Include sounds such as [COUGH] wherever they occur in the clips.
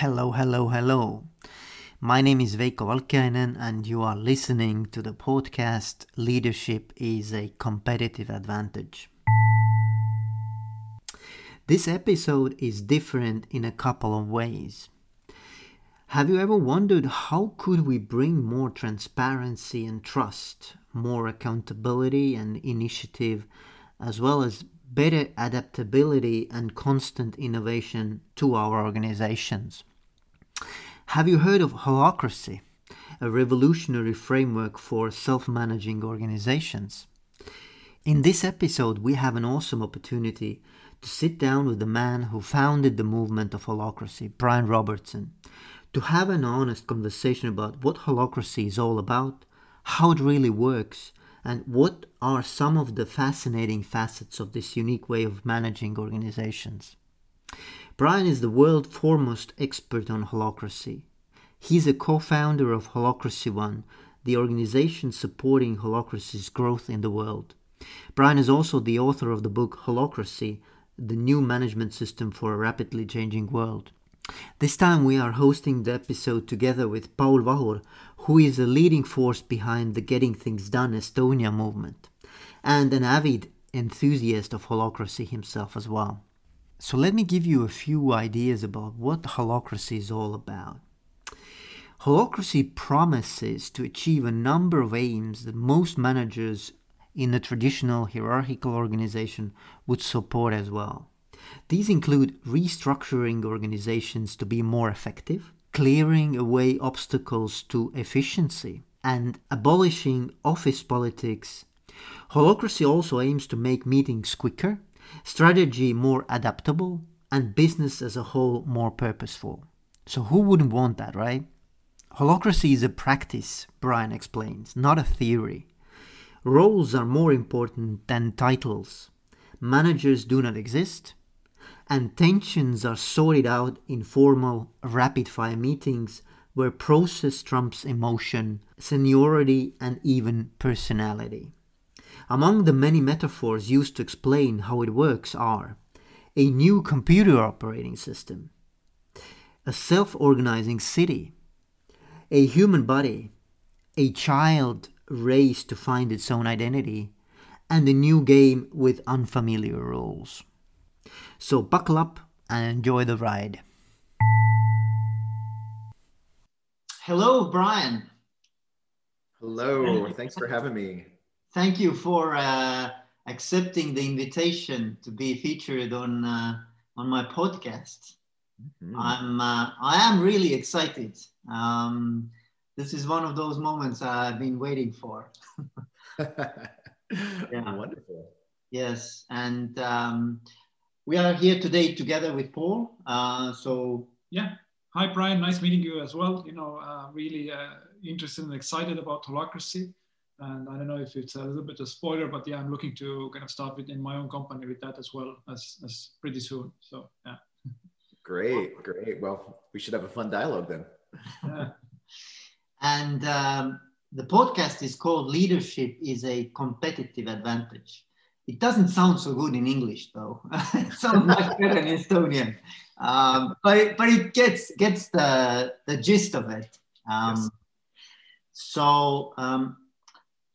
Hello, hello, hello. My name is Veikko Valkeainen, and you are listening to the podcast Leadership is a Competitive Advantage. This episode is different in a couple of ways. Have you ever wondered how could we bring more transparency and trust, more accountability and initiative, as well as better adaptability and constant innovation to our organizations? Have you heard of Holacracy, a revolutionary framework for self-managing organizations? In this episode, we have an awesome opportunity to sit down with the man who founded the movement of Holacracy, Brian Robertson, to have an honest conversation about what Holacracy is all about, how it really works, and what are some of the fascinating facets of this unique way of managing organizations. Brian is the world foremost expert on holacracy. He's a co-founder of Holacracy One, the organization supporting holacracy's growth in the world. Brian is also the author of the book Holacracy the new management system for a rapidly changing world. This time we are hosting the episode together with Paul Vahur, who is a leading force behind the Getting Things Done Estonia movement, and an avid enthusiast of holacracy himself as well. So let me give you a few ideas about what holacracy is all about. Holacracy promises to achieve a number of aims that most managers in a traditional hierarchical organization would support as well. These include restructuring organizations to be more effective, clearing away obstacles to efficiency, and abolishing office politics. Holacracy also aims to make meetings quicker, strategy more adaptable, and business as a whole more purposeful. So, who wouldn't want that, right? Holacracy is a practice, Brian explains, not a theory. Roles are more important than titles. Managers do not exist, and tensions are sorted out in formal, rapid fire meetings where process trumps emotion, seniority, and even personality. Among the many metaphors used to explain how it works are a new computer operating system, a self organizing city, a human body, a child raised to find its own identity, and a new game with unfamiliar rules. So buckle up and enjoy the ride. Hello, Brian. Hello, thanks for having me. Thank you for uh, accepting the invitation to be featured on uh, on my podcast. Mm-hmm. I'm uh, I am really excited. Um, this is one of those moments I've been waiting for. [LAUGHS] [LAUGHS] yeah. Wonderful. Yes, and um, we are here today together with Paul. Uh, so yeah, hi Brian, nice meeting you as well. You know, uh, really uh, interested and excited about holacracy. And I don't know if it's a little bit of spoiler, but yeah, I'm looking to kind of start within my own company with that as well as, as pretty soon. So yeah. [LAUGHS] Great, great. Well, we should have a fun dialogue then. [LAUGHS] Yeah. And um, the podcast is called Leadership is a Competitive Advantage. It doesn't sound so good in English, though. [LAUGHS] it sounds much better in Estonian. Um, but, it, but it gets, gets the, the gist of it. Um, yes. So, um,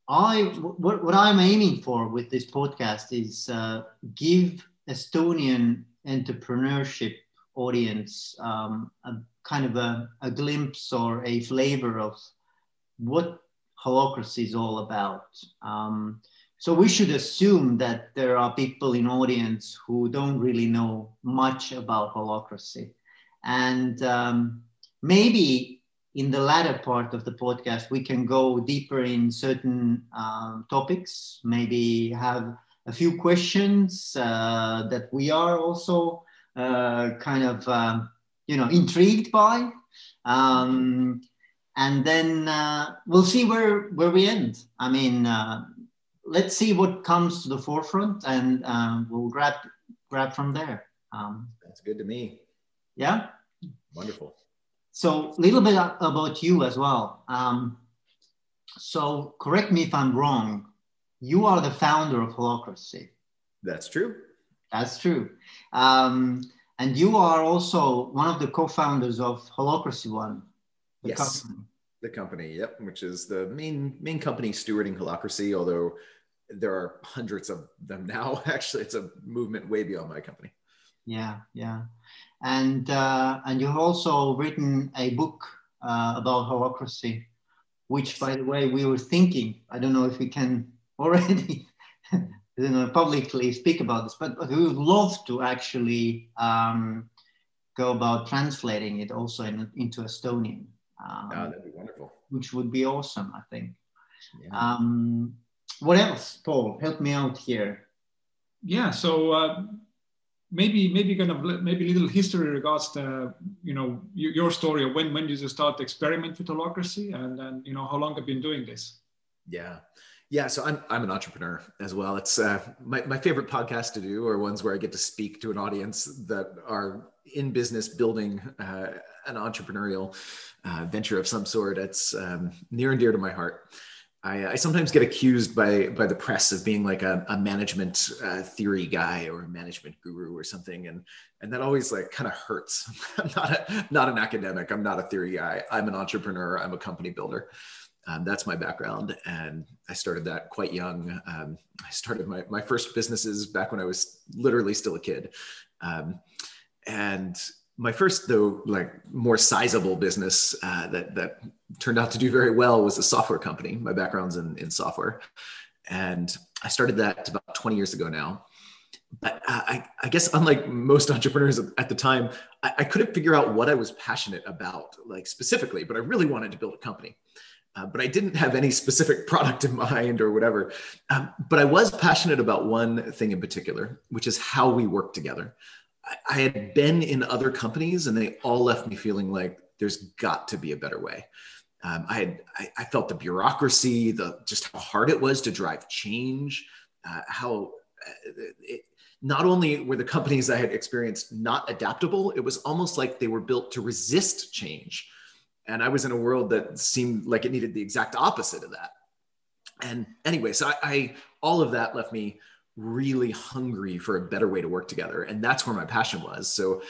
I, what, what I'm aiming for with this podcast is uh, give Estonian entrepreneurship audience um, a kind of a, a glimpse or a flavor of what holacracy is all about. Um, so we should assume that there are people in audience who don't really know much about holacracy. And um, maybe in the latter part of the podcast, we can go deeper in certain um, topics, maybe have a few questions uh, that we are also uh, kind of um, you know intrigued by um, and then uh, we'll see where where we end i mean uh, let's see what comes to the forefront and um, we'll grab grab from there um, that's good to me yeah wonderful so a little bit about you as well um, so correct me if i'm wrong you are the founder of holacracy that's true that's true um, And you are also one of the co-founders of Holacracy One. The yes, company. the company. Yep, which is the main main company stewarding Holacracy. Although there are hundreds of them now. [LAUGHS] Actually, it's a movement way beyond my company. Yeah, yeah, and uh, and you've also written a book uh, about holacracy, which, by the way, we were thinking. I don't know if we can [LAUGHS] already [LAUGHS] you know, publicly speak about this, but we would love to actually um, go about translating it also in, into Estonian. Um, oh, that'd be wonderful. Which would be awesome, I think. Yeah. Um, what else, Paul? Help me out here. Yeah, so uh, maybe maybe kind of maybe a little history regards to you know your story of when when did you start to experiment with holacracy and then you know how long have you been doing this? Yeah. Yeah, so I'm I'm an entrepreneur as well. It's uh, my my favorite podcast to do are ones where I get to speak to an audience that are in business building uh, an entrepreneurial uh, venture of some sort. It's um, near and dear to my heart. I, I, sometimes get accused by by the press of being like a, a management uh, theory guy or a management guru or something, and and that always like kind of hurts. [LAUGHS] I'm not a, not an academic. I'm not a theory guy. I'm an entrepreneur. I'm a company builder. Um, that's my background. And I started that quite young. Um, I started my, my first businesses back when I was literally still a kid. Um, and my first, though, like more sizable business uh, that, that turned out to do very well was a software company. My background's in, in software. And I started that about 20 years ago now. But uh, I, I, guess unlike most entrepreneurs at the time, I, I couldn't figure out what I was passionate about, like specifically, but I really wanted to build a company. Uh, but I didn't have any specific [LAUGHS] product in mind or whatever. Um, but I was passionate about one thing in particular, which is how we work together. I, had been in other companies and they all left me feeling like there's got to be a better way. Um, I had I, I, felt the bureaucracy, the just how hard it was to drive change, uh, how uh, it, not only were the companies I had experienced not adaptable, it was almost like they were built to resist change and I was in a world that seemed like it needed the exact opposite of that. And anyway, so I, I all of that left me really hungry for a better way to work together, and that's where my passion was. So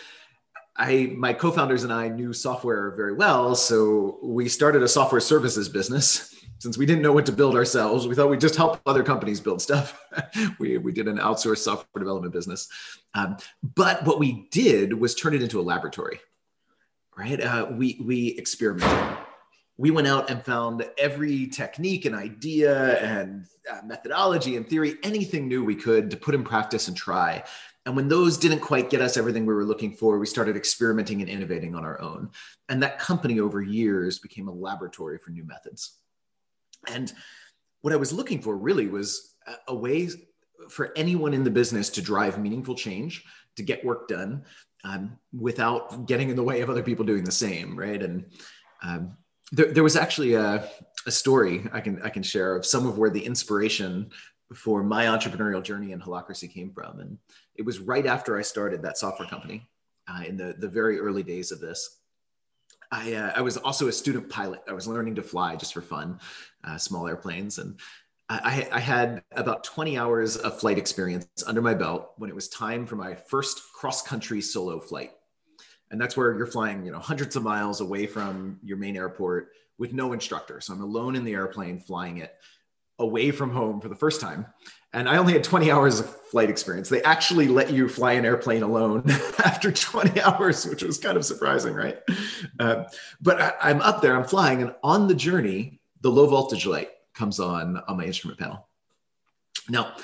I, my co-founders and I knew software very well, so we started a software services business. Since we didn't know what to build ourselves, we thought we'd just help other companies build stuff. [LAUGHS] we, we did an outsourced software development business. Um, but what we did was turn it into a laboratory right? Uh, we we experimented. We went out and found every technique and idea and uh, methodology and theory, anything new we could to put in practice and try. And when those didn't quite get us everything we were looking for, we started experimenting and innovating on our own. And that company over years became a laboratory for new methods. And what I was looking for really was a way for anyone in the business to drive meaningful change, to get work done, um, without getting in the way of other people doing the same, right? And um, there, there was actually a, a story I can I can share of some of where the inspiration for my entrepreneurial journey in holacracy came from, and it was right after I started that software company uh, in the the very early days of this. I, uh, I was also a student pilot. I was learning to fly just for fun, uh, small airplanes, and I, I, had about 20 hours of flight experience under my belt when it was time for my first cross country solo flight. And that's where you're flying, you know, hundreds of miles away from your main airport with no instructor. So I'm alone in the airplane flying it away from home for the first time. And I only had 20 hours of flight experience. They actually let you fly an airplane alone [LAUGHS] after 20 hours, which was kind of surprising, right? Uh, but I, I'm up there, I'm flying, and on the journey, the low voltage light comes on on my instrument panel. Now,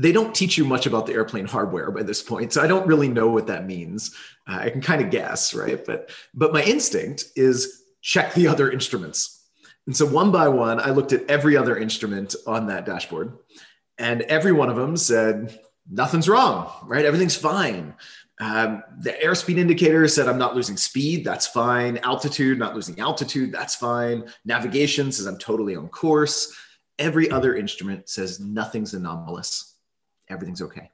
they don't teach you much about the airplane hardware by this point, so I don't really know what that means. Uh, I can kind of guess, right? But but my instinct is check the other instruments. And so one by one, I looked at every other instrument on that dashboard, and every one of them said nothing's wrong, right? Everything's fine. Um, the airspeed indicator said I'm not losing speed. That's fine. Altitude, not losing altitude. That's fine. Navigation says I'm totally on course. Every other instrument says nothing's anomalous. Everything's okay.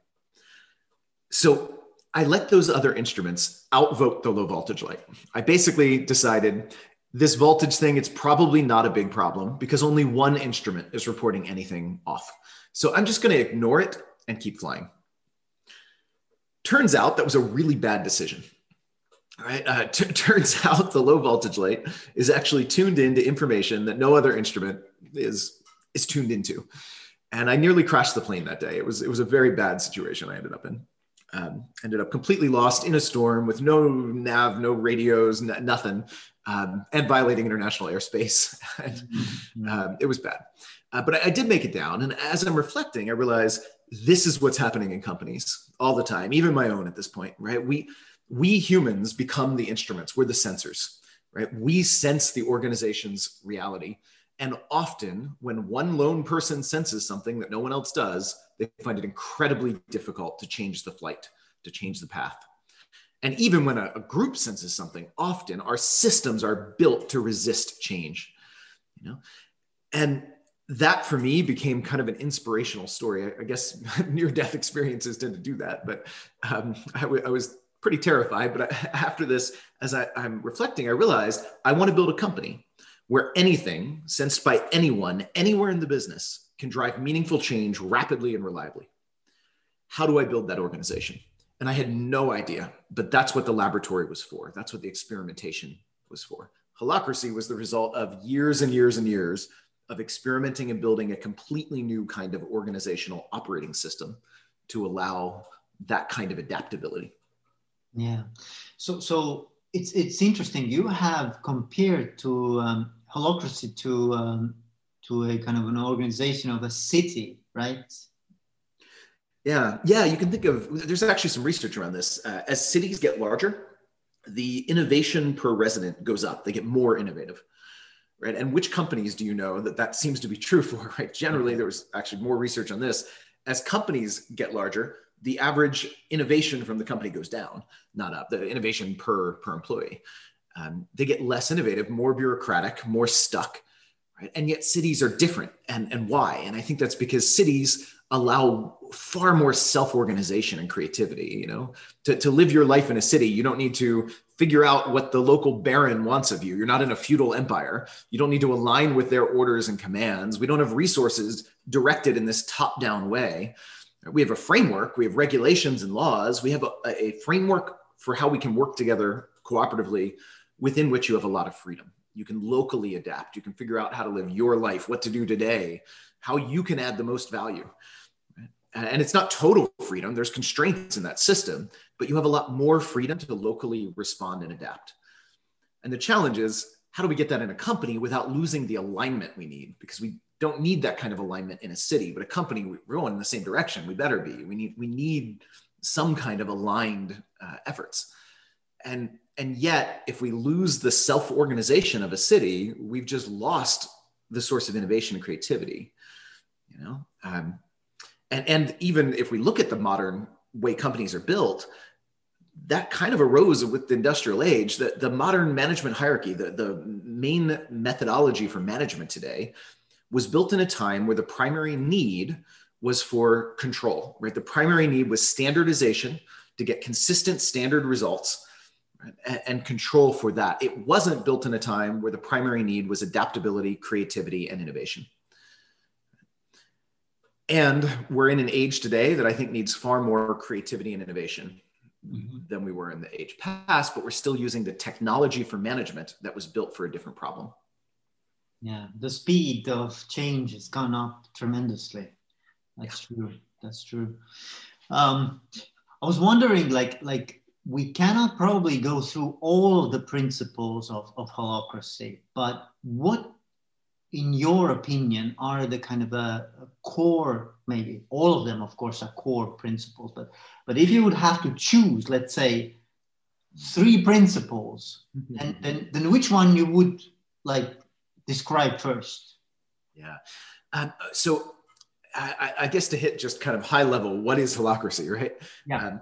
So I let those other instruments outvote the low voltage light. I basically decided this voltage thing, it's probably not a big problem because only one instrument is reporting anything off. So I'm just going to ignore it and keep flying. turns out that was a really bad decision. Right. Uh, [LAUGHS] turns out the low voltage light is actually tuned into information that no other instrument is is tuned into, and I nearly crashed the plane that day. It was it was a very bad situation I ended up in. Um, ended up completely lost in a storm with no nav, no radios, n- nothing, um, and violating international airspace. [LAUGHS] and, mm-hmm. um, it was bad. Uh, but I, I, did make it down. And as I'm reflecting, I realize this is what's happening in companies all the time, even my own at this point, right? We, we humans become the instruments, we're the sensors, right? We sense the organization's reality. And often, when one lone person senses something that no one else does, they find it incredibly difficult to change the flight, to change the path. And even when a, a group senses something, often our systems are built to resist change. You know, and that for me became kind of an inspirational story. I, I guess [LAUGHS] near death experiences tend to do that, but um, I, w- I was pretty terrified. But I, [LAUGHS] after this, as I, I'm reflecting, I realized I want to build a company where anything sensed by anyone, anywhere in the business, can drive meaningful change rapidly and reliably. How do I build that organization? And I had no idea, but that's what the laboratory was for. That's what the experimentation was for. Holacracy was the result of years and years and years of experimenting and building a completely new kind of organizational operating system to allow that kind of adaptability. Yeah. So, so it's it's interesting. You have compared to um, holacracy to um, to a kind of an organization of a city, right? Yeah, yeah. You can think of. There's actually some research around this. Uh, as cities get larger, the innovation per resident goes up. They get more innovative right? And which companies do you know that that seems to be true for, [LAUGHS] right? Generally, there was actually more research on this. As companies get larger, the average innovation from the company goes down, not up. The innovation per per employee, um, they get less innovative, more bureaucratic, more stuck, right? And yet cities are different, and and why? And I think that's because cities allow far more self-organization and creativity you know to, to live your life in a city you don't need to figure out what the local baron wants of you. You're not in a feudal empire. You don't need to align with their orders and commands. We don't have resources directed in this top down way. We have a framework, we have regulations and laws, we have a, a framework for how we can work together cooperatively within which you have a lot of freedom. You can locally adapt, you can figure out how to live your life, what to do today, how you can add the most value. And it's not total freedom, there's constraints in that system, but you have a lot more freedom to locally respond and adapt. And the challenge is how do we get that in a company without losing the alignment we need? Because we don't need that kind of alignment in a city, but a company we're going in the same direction. We better be. We need we need some kind of aligned uh, efforts. And and yet, if we lose the self organization of a city, we've just lost the source of innovation and creativity. You know, um, and and even if we look at the modern way companies are built, that kind of arose with the industrial age. that the modern management hierarchy, the, the main methodology for management today, was built in a time where the primary need was for control, right? The primary need was standardization to get consistent standard results? And, and control for that. It wasn't built in a time where the primary need was adaptability, creativity, and innovation. And we're in an age today that I think needs far more creativity and innovation mm-hmm. than we were in the age past, but we're still using the technology for management that was built for a different problem. Yeah, the speed of change has gone up tremendously. That's yeah. true. That's true. Um, I was wondering, like, like we cannot probably go through all of the principles of, of holacracy, but what in your opinion, are the kind of a, a, core, maybe all of them, of course, are core principles, but but if you would have to choose, let's say, three principles, mm-hmm. then, then then which one you would like describe first? Yeah. Um, so I, I, guess to hit just kind of high level, what is holacracy, right? Yeah. Um,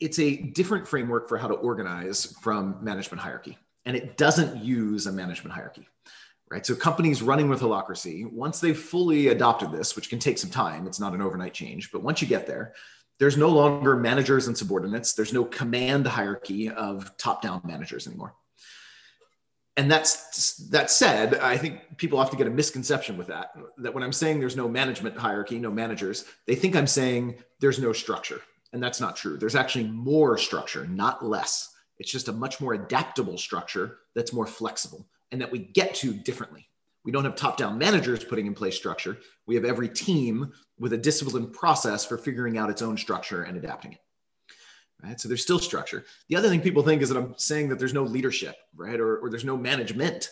it's a different framework for how to organize from management hierarchy, and it doesn't use a management hierarchy right? So companies running with holacracy, once they've fully adopted this, which can take some time, it's not an overnight change, but once you get there, there's no longer managers and subordinates. There's no command hierarchy of top-down managers anymore. And that's that said, I think people have to get a misconception with that. That when I'm saying there's no management hierarchy, no managers, they think I'm saying there's no structure. And that's not true. There's actually more structure, not less. It's just a much more adaptable structure that's more flexible and that we get to differently. We don't have top down managers putting in place structure. We have every team with a disciplined process for figuring out its own structure and adapting it. Right. So there's still structure. The other thing people think is that I'm saying that there's no leadership, right? Or, or there's no management.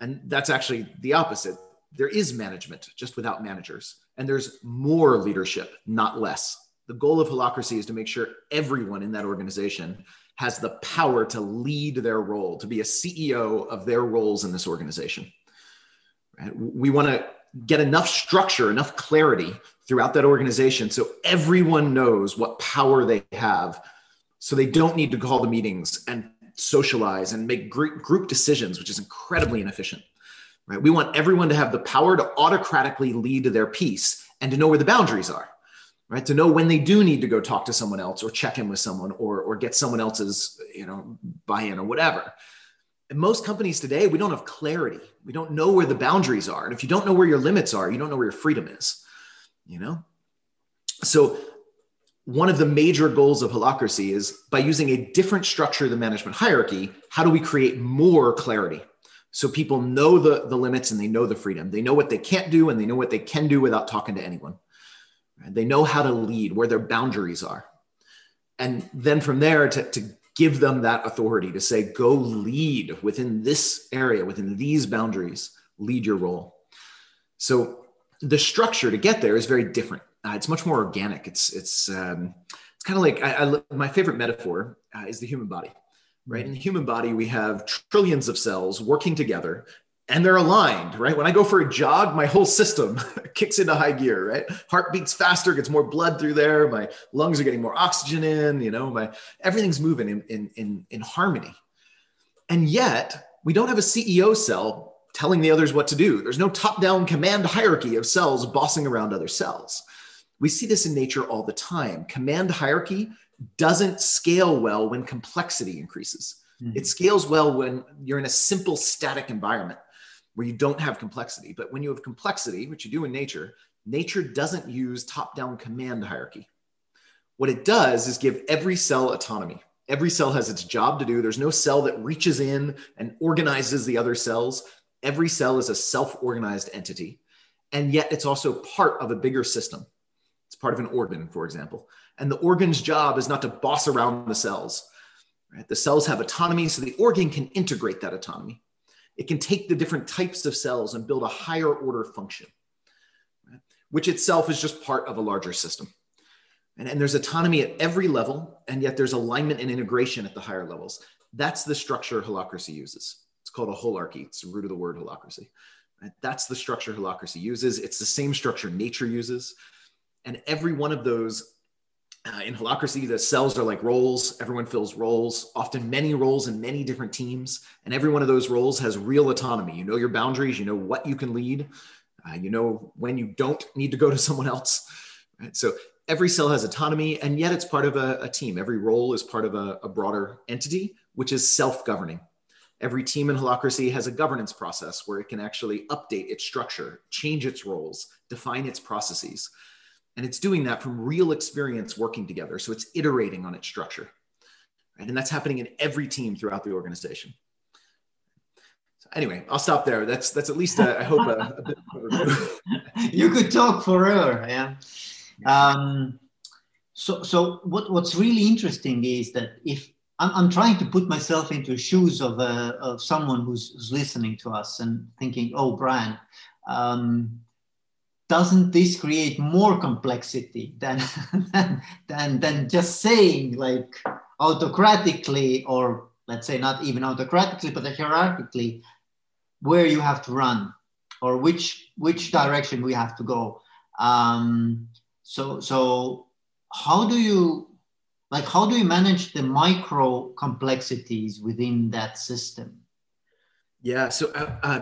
And that's actually the opposite. There is management, just without managers. And there's more leadership, not less. The goal of holacracy is to make sure everyone in that organization has the power to lead their role, to be a CEO of their roles in this organization. Right? We want to get enough structure, enough clarity throughout that organization so everyone knows what power they have. So they don't need to call the meetings and socialize and make group, group decisions, which is incredibly inefficient. Right? We want everyone to have the power to autocratically lead their piece and to know where the boundaries are. Right, to know when they do need to go talk to someone else or check in with someone or, or get someone else's you know buy-in or whatever in most companies today, we don't have clarity. We don't know where the boundaries are. And if you don't know where your limits are, you don't know where your freedom is, you know? So one of the major goals of holacracy is by using a different structure of the management hierarchy, how do we create more clarity? So people know the, the limits and they know the freedom. They know what they can't do and they know what they can do without talking to anyone. They know how to lead, where their boundaries are. And then from there to, to give them that authority to say, go lead within this area, within these boundaries, lead your role. So the structure to get there is very different. Uh, it's much more organic. It's it's um, it's kind of like I, I, my favorite metaphor uh, is the human body, right? In the human body, we have trillions of cells working together, and they're aligned, right? When I go for a jog, my whole system [LAUGHS] kicks into high gear, right? Heart beats faster, gets more blood through there. My lungs are getting more oxygen in, you know, my everything's moving in, in, in, in harmony. And yet we don't have a CEO cell telling the others what to do. There's no top-down command hierarchy of cells bossing around other cells. We see this in nature all the time. Command hierarchy doesn't scale well when complexity increases. Mm-hmm. It scales well when you're in a simple static environment where you don't have complexity. But when you have complexity, which you do in nature, nature doesn't use top down command hierarchy. What it does is give every cell autonomy. Every cell has its job to do. There's no cell that reaches in and organizes the other cells. Every cell is a self organized entity. And yet it's also part of a bigger system. It's part of an organ, for example. And the organ's job is not to boss around the cells. Right? The cells have autonomy, so the organ can integrate that autonomy. It can take the different types of cells and build a higher order function, right? which itself is just part of a larger system. And, and there's autonomy at every level, and yet there's alignment and integration at the higher levels. That's the structure holacracy uses. It's called a holarchy. It's the root of the word holacracy. Right? That's the structure holacracy uses. It's the same structure nature uses. And every one of those uh, in holacracy, the cells are like roles. Everyone fills roles, often many roles in many different teams. And every one of those roles has real autonomy. You know your boundaries, you know what you can lead, uh, you know when you don't need to go to [LAUGHS] someone else. Right? So every cell has autonomy, and yet it's part of a, a team. Every role is part of a, a broader entity, which is self governing. Every team in holacracy has a governance process where it can actually update its structure, change its roles, define its processes. And it's doing that from real experience working together. So it's iterating on its structure. Right? And that's happening in every team throughout the organization. So anyway, I'll stop there. That's that's at least a, I hope a, a bit [LAUGHS] You could talk forever, yeah. Um, so so what, what's really interesting is that if I'm, I'm trying to put myself into the shoes of, uh, of someone who's, who's listening to us and thinking, oh, Brian, um, doesn't this create more complexity than, [LAUGHS] than, than, than just saying like autocratically or let's say not even autocratically but hierarchically where you have to run or which which direction we have to go? Um, so so how do you like how do you manage the micro complexities within that system? Yeah so uh, uh,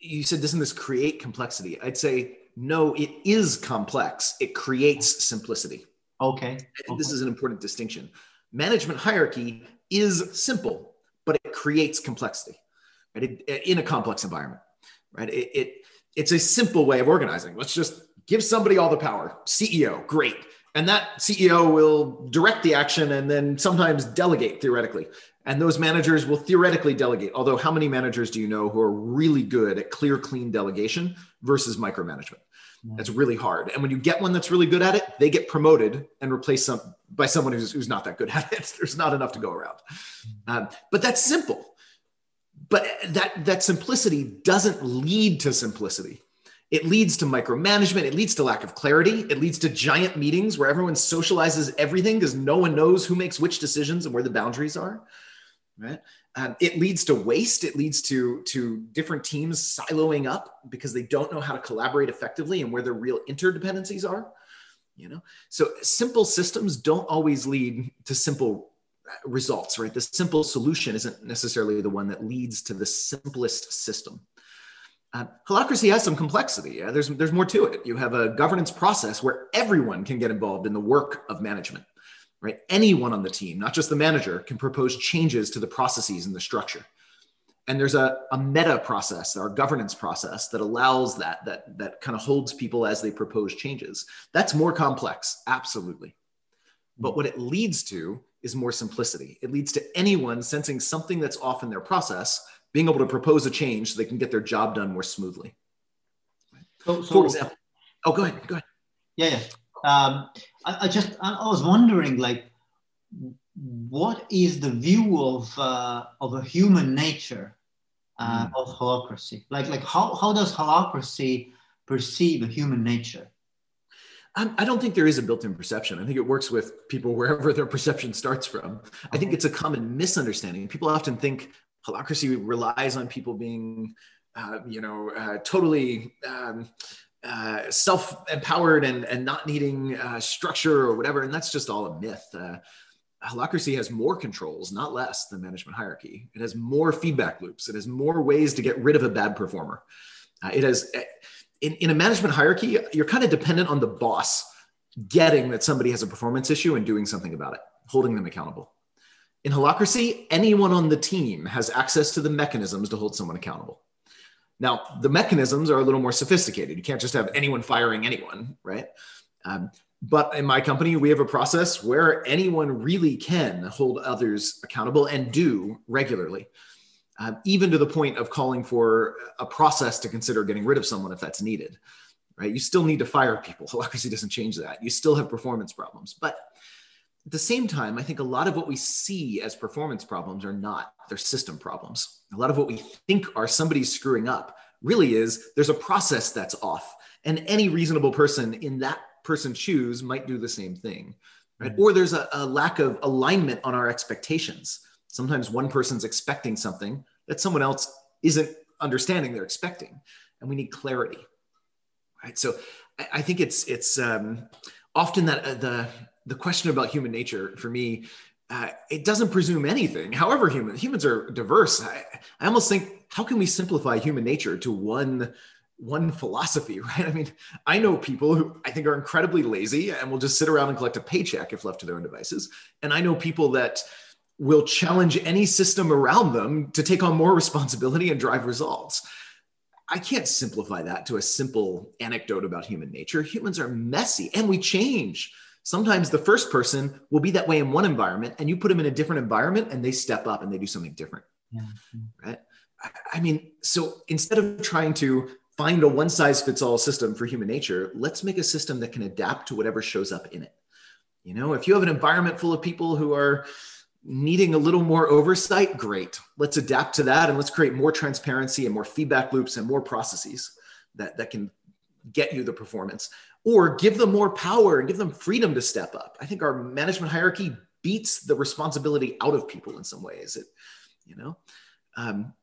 you said doesn't this create complexity? I'd say no, it is complex. It creates simplicity. Okay. okay. This is an important distinction. Management hierarchy is simple, but it creates complexity right? It, in a complex environment. Right? It, it it's a simple way of organizing. Let's just give somebody all the power. CEO, great. And that CEO will direct the action and then sometimes delegate theoretically. And those managers will theoretically delegate. Although, how many managers do you know who are really good at clear, clean delegation versus micromanagement? That's really hard. And when you get one that's really good at it, they get promoted and replaced some, by someone who's, who's not that good at it. [LAUGHS] There's not enough to go around. Um, but that's simple. But that, that simplicity doesn't lead to simplicity. It leads to micromanagement. It leads to lack of clarity. It leads to giant meetings where everyone socializes everything because no one knows who makes which decisions and where the boundaries are. Right? Um, it leads to waste. It leads to to different teams siloing up because they don't know how to collaborate effectively and where their real interdependencies are. You know, so simple systems don't always lead to simple uh, results. Right? The simple solution isn't necessarily the one that leads to the simplest system. Uh, holacracy has some complexity. Uh, there's, there's more to it. You have a governance process where everyone can get involved in the work of management, right? Anyone on the team, not just the manager, can propose changes to the processes and the structure. And there's a, a meta process, our governance process that allows that, that, that kind of holds people as they propose changes. That's more complex, absolutely. But what it leads to is more simplicity. It leads to anyone sensing something that's off in their process being able to propose a change so they can get their job done more smoothly. So, so For example, oh, go ahead, go ahead. Yeah, yeah. Um, I, I, just I, was wondering, like, what is the view of uh, of a human nature uh, mm. of holacracy? Like, like how how does holacracy perceive a human nature? I don't think there is a built-in perception. I think it works with people wherever their perception starts from. I think it's a common misunderstanding. People often think holacracy relies on people being, uh, you know, uh, totally um, uh, self-empowered and, and not needing uh, structure or whatever. And that's just all a myth. Uh, holacracy has more controls, not less than management hierarchy. It has more feedback loops. It has more ways to get rid of a bad performer. Uh, it has, in, in a management hierarchy, you're kind of dependent on the boss getting that somebody has a performance issue and doing something about it, holding them accountable. In holacracy, anyone on the team has access to the mechanisms to hold someone accountable. Now, the mechanisms are a little more sophisticated. You can't just have anyone firing anyone, right? Um, but in my company, we have a process where anyone really can hold others accountable and do regularly, um, even to the point of calling for a process to consider getting rid of someone if that's needed. Right? You still need to fire people. [LAUGHS] Holacracy doesn't change that. You still have performance problems, but at the same time, I think a lot of what we see as performance problems are not, they're system problems. A lot of what we think are somebody's screwing up really is there's a process that's off. And any reasonable person in that person's shoes might do the same thing, right? Mm-hmm. Or there's a, a lack of alignment on our expectations. Sometimes one person's expecting something that someone else isn't understanding they're expecting. And we need clarity, right? So I, I think it's, it's um, often that uh, the, the question about human nature for me uh, it doesn't presume anything. However human humans are diverse. I, I almost think how can we simplify human nature to one one philosophy [LAUGHS] right? I mean i know people who i think are incredibly lazy and will just sit around and collect a paycheck if left to their own devices. And i know people that will challenge any system around them to take on more responsibility and drive results. I can't simplify that to a simple anecdote about human nature. Humans are messy and we change sometimes the first person will be that way in one environment and you put them in a different environment and they step up and they do something different. Yeah. right? I mean so instead of trying to find a one size fits all system for human nature let's make a system that can adapt to whatever shows up in it. You know if you have an environment full of people who are needing a little more oversight great. Let's adapt to that and let's create more transparency and more feedback loops and more processes that, that can get you the performance or give them more power and give them freedom to step up. I think our management hierarchy beats the responsibility out of people in some ways. It, you know, um,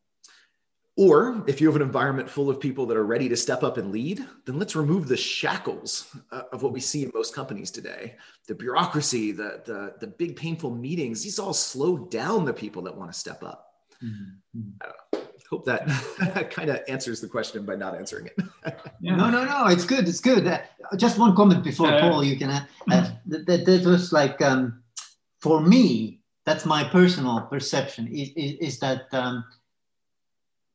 or if you have an environment full of people that are ready to step up and lead, then let's remove the shackles uh, of what we see in most companies today. The bureaucracy, the, the, the big painful meetings, these all slow down the people that want to step up. Mm-hmm hope that [LAUGHS] kind of answers the question by not answering it. [LAUGHS] yeah. No, no, no. It's good. It's good. Uh, just one comment before yeah. Paul. You can. Uh, uh, that, that was like um, for me. That's my personal perception. Is, is, is that um,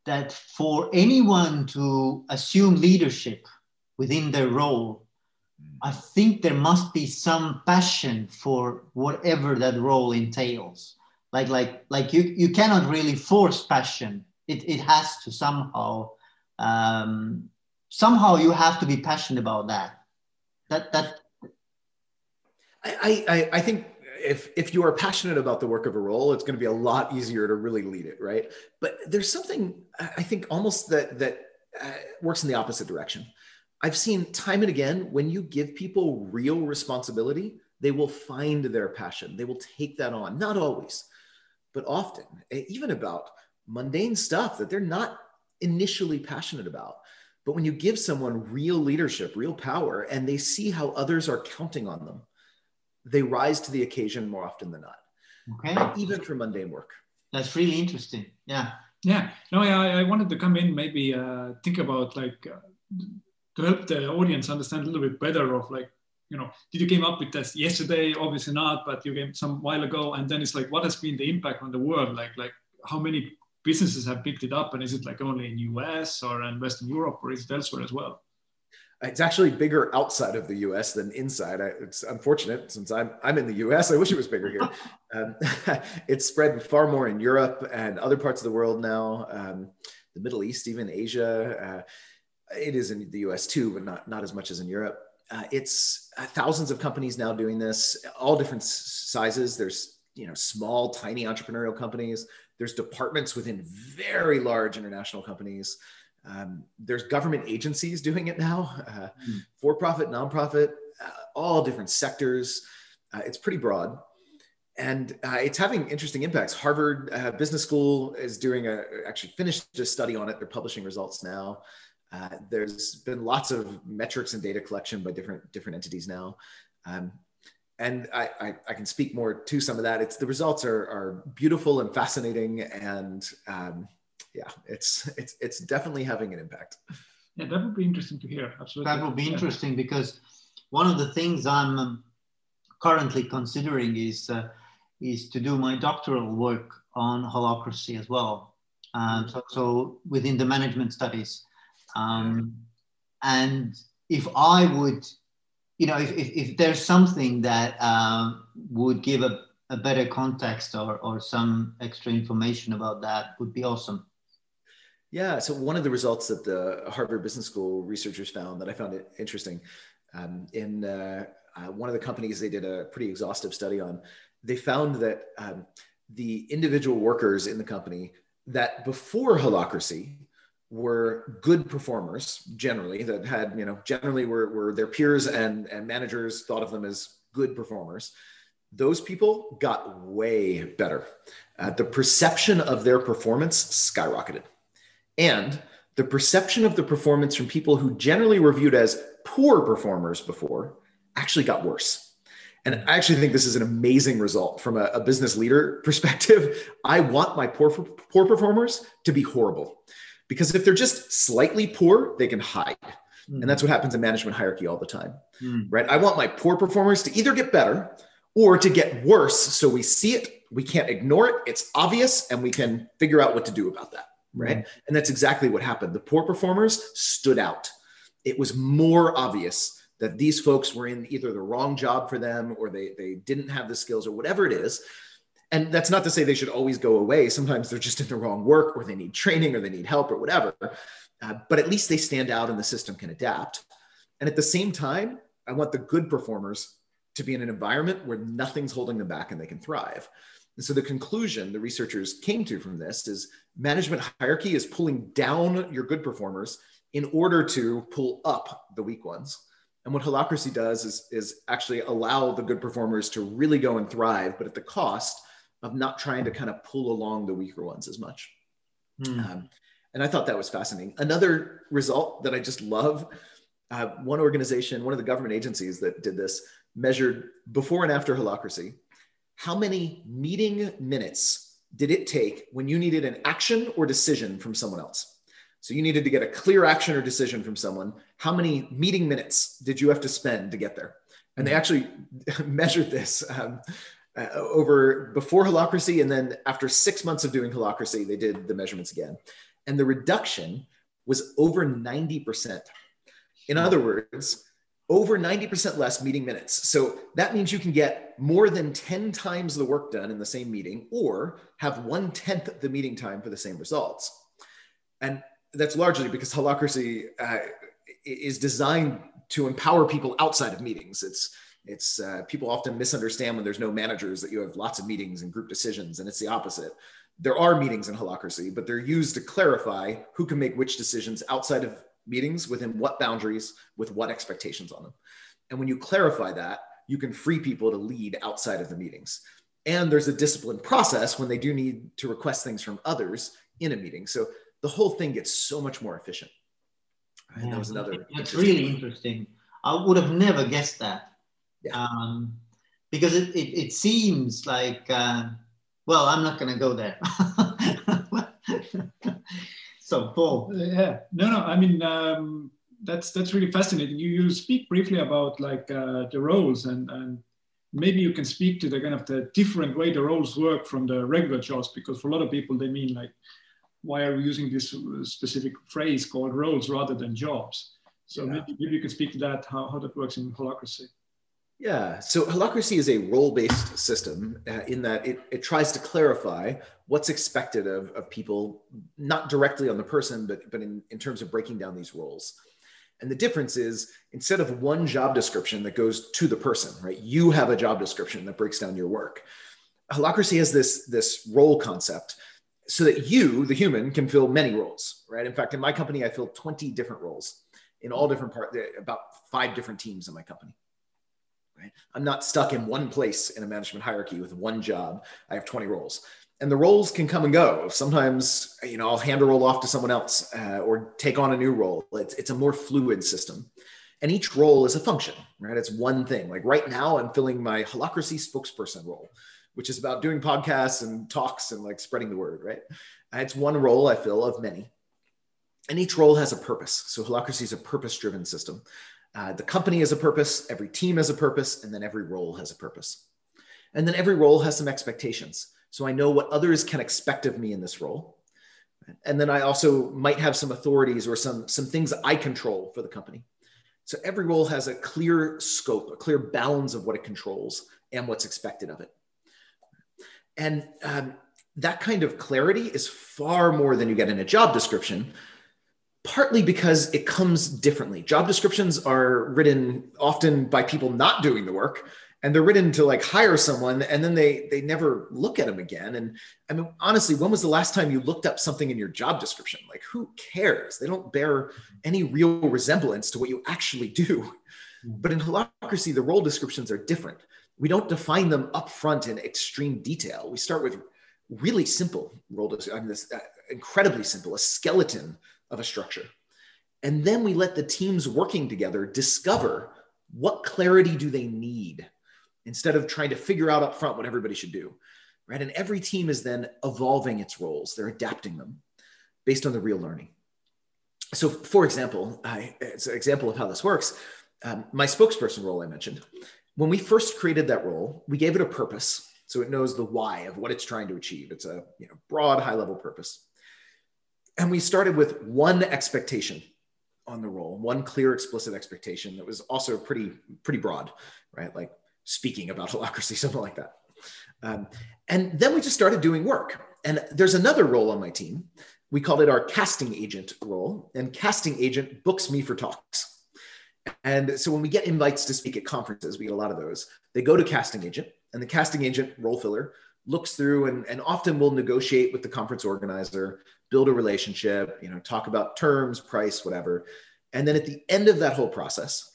that for anyone to assume leadership within their role, I think there must be some passion for whatever that role entails. Like like like you you cannot really force passion. It it has to somehow um, somehow you have to be passionate about that. That that. I I, I think if if you are passionate about the work of a role, it's going to be a lot easier to really lead it, right? But there's something I think almost that that uh, works in the opposite direction. I've seen time and again when you give people real responsibility, they will find their passion. They will take that on. Not always, but often, even about mundane stuff that they're not initially passionate about. But when you give someone real leadership, real power, and they see how others are counting on them, they rise to the occasion more often than not. Okay. Even for mundane work. That's really interesting. Yeah. Yeah. No, I, I wanted to come in, maybe uh, think about like uh, to help the audience understand a little bit better of like, you know, did you came up with this yesterday? Obviously not, but you came some while ago. And then it's like, what has been the impact on the world? Like, like how many businesses have picked it up and is it like only in us or in western europe or is it elsewhere as well? It's actually bigger outside of the us than inside. I, it's unfortunate since i'm, I'm in the us i wish it was bigger here. [LAUGHS] Um, [LAUGHS] it's spread far more in europe and other parts of the world now um, the middle east even asia. Uh, it is in the us too but not, not as much as in europe. Uh, it's uh, thousands of companies now doing this all different sizes. There's you know small tiny entrepreneurial companies there's departments within very large international companies. Um, there's government agencies doing it now, uh, mm. for profit, nonprofit, uh, all different sectors. Uh, it's pretty broad. And uh, it's having interesting impacts. Harvard uh, Business School is doing a, actually finished a study on it. They're publishing results now. Uh, there's been lots of metrics and data collection by different, different entities now. Um, and I, I, I, can speak more to some of that. It's the results are, are beautiful and fascinating, and um, yeah, it's it's it's definitely having an impact. Yeah, that would be interesting to hear. Absolutely, that would be interesting because one of the things I'm um, currently considering is uh, is to do my doctoral work on holacracy as well. Um, so, so within the management studies, um, and if I would you know, if, if, if there's something that um, would give a, a better context or, or some extra information about that would be awesome. Yeah. So one of the results that the Harvard Business School researchers found that I found it interesting um, in uh, uh, one of the companies they did a pretty exhaustive study on, they found that um, the individual workers in the company that before holacracy were good performers generally that had you know generally were, were their peers and and managers thought of them as good performers. Those people got way better. Uh, the perception of their performance skyrocketed. And the perception of the performance from people who generally were viewed as poor performers before actually got worse. And I actually think this is an amazing result from a, a business leader [LAUGHS] perspective. I want my poor, poor performers to be horrible because if they're just slightly poor, they can hide. Mm. And that's what happens in management hierarchy all the time, mm. right? I want my poor performers to either get better or to get worse. So we see it, we can't ignore it, it's obvious, and we can figure out what to do about that, right? Mm. And that's exactly what happened. The poor performers stood out. It was more obvious that these folks were in either the wrong job for them or they, they didn't have the skills or whatever it is and that's not to say they should always go away. Sometimes they're just in the wrong work or they need training or they need help or whatever. Uh, but at least they stand out and the system can adapt. And at the same time i want the good performers to be in an environment where nothing's holding them back and they can thrive. And so the conclusion the researchers came to from this is management hierarchy is pulling down your good performers in order to pull up the weak ones. And what holacracy does is, is actually allow the good performers to really go and thrive, but at the cost of not trying to kind of pull along the weaker ones as much. Mm. Um, and I thought that was fascinating. Another result that I just love uh, one organization, one of the government agencies that did this, measured before and after holacracy how many meeting minutes did it take when you needed an action or decision from someone else? So you needed to get a clear action or decision from someone. How many meeting minutes did you have to spend to get there? And they hmm. actually [LAUGHS] measured this um, uh, over before holacracy and then after six months of doing holacracy they did the measurements again and the reduction was over 90% in other words over 90% less meeting minutes. So that means you can get more than 10 times the work done in the same meeting or have one tenth the meeting time for the same results. And that's largely because holacracy uh, is designed to empower people outside of meetings. It's it's uh, people often misunderstand when there's no managers that you have lots of meetings and group decisions, and it's the opposite. There are meetings in Holacracy, but they're used to clarify who can make which decisions outside of meetings within what boundaries with what expectations on them. And when you clarify that, you can free people to lead outside of the meetings. And there's a disciplined process when they do need to request things from others in a meeting. So the whole thing gets so much more efficient. And yeah, that was another. That's really interesting. I would have never guessed that. Yeah. Um, because it, it, it, seems like, uh, well, I'm not going to go there. [LAUGHS] So Paul. Yeah, no, no. I mean, um, that's that's really fascinating. You you speak briefly about like uh, the roles and and maybe you can speak to the kind of the different way the roles work from the regular jobs because for a lot of people they mean like why are we using this specific phrase called roles rather than jobs so yeah. maybe, maybe you can speak to that how, how that works in holacracy yeah, so Holacracy is a role based system uh, in that it, it tries to clarify what's expected of, of people, not directly on the person, but, but in, in terms of breaking down these roles. And the difference is instead of one job description that goes to the person, right? You have a job description that breaks down your work. Holacracy has this, this role concept so that you, the human, can fill many roles, right? In fact, in my company, I fill 20 different roles in all different parts, about five different teams in my company. Right? I'm not stuck in one place in a management hierarchy with one job. I have 20 roles. And the roles can come and go. Sometimes, you know, I'll hand a role off to someone else uh, or take on a new role. It's, it's a more fluid system. And each role is a function, right? It's one thing. Like right now, I'm filling my holacracy spokesperson role, which is about doing podcasts and talks and like spreading the word, right? It's one role I fill of many. And each role has a purpose. So Holacracy is a purpose driven system. Uh, the company has a purpose, every team has a purpose, and then every role has a purpose. And then every role has some expectations. So I know what others can expect of me in this role. And then I also might have some authorities or some, some things I control for the company. So every role has a clear scope, a clear balance of what it controls and what's expected of it. And um, that kind of clarity is far more than you get in a job description, partly because it comes differently. Job descriptions are written often by people not doing the work and they're written to like hire someone and then they they never look at them again. And i mean honestly when was the last time you looked up something in your job description? Like who cares? They don't bear any real resemblance to what you actually do. Hmm. but in holacracy the role descriptions are different. We don't define them up front in extreme detail. We start with really simple role descriptions. I mean, this uh, incredibly simple a skeleton of a structure. And then we let the teams working together discover what clarity do they need instead of trying to figure out up front what everybody should do. Right. And every team is then evolving its roles, they're adapting them based on the real learning. So, for example, I, it's an example of how this works. Um, my spokesperson role I mentioned, when we first created that role, we gave it a purpose. So it knows the why of what it's trying to achieve. It's a you know, broad, high level purpose. And we started with one expectation on the role, one clear, explicit expectation that was also pretty, pretty broad, right? Like speaking about [LAUGHS] holacracy, something like that. Um, and then we just started doing work. And there's another role on my team. We called it our casting agent role. And casting agent books me for talks. And so when we get invites to speak at conferences, we get a lot of those. They go to casting agent, and the casting agent role filler looks through and, and often will negotiate with the conference organizer build a relationship, you know, talk about terms, price, whatever. And then at the end of that whole process,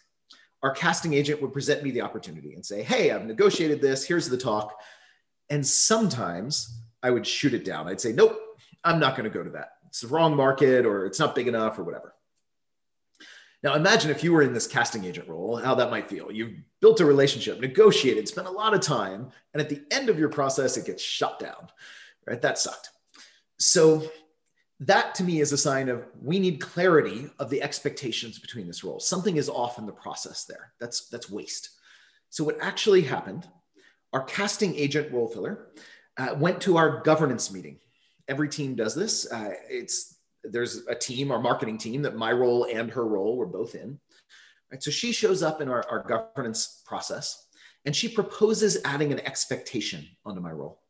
our casting agent would present me the opportunity and say, Hey, I've negotiated this. Here's the talk. And sometimes I would shoot it down. I'd say, Nope, I'm not going to go to that. It's the wrong market or it's not big enough or whatever. Now, imagine if you were in this casting agent role, how that might feel. You've built a relationship, negotiated, spent a lot of time, and at the end of your process, it gets shut down, right? That sucked. So, that to me is a sign of we need clarity of the expectations between this role. Something is off in the process there. That's that's waste. So what actually happened? Our casting agent role filler uh, went to our governance meeting. Every team does this. Uh, it's there's a team, our marketing team, that my role and her role were both in. Right? So she shows up in our, our governance process and she proposes adding an expectation onto my role.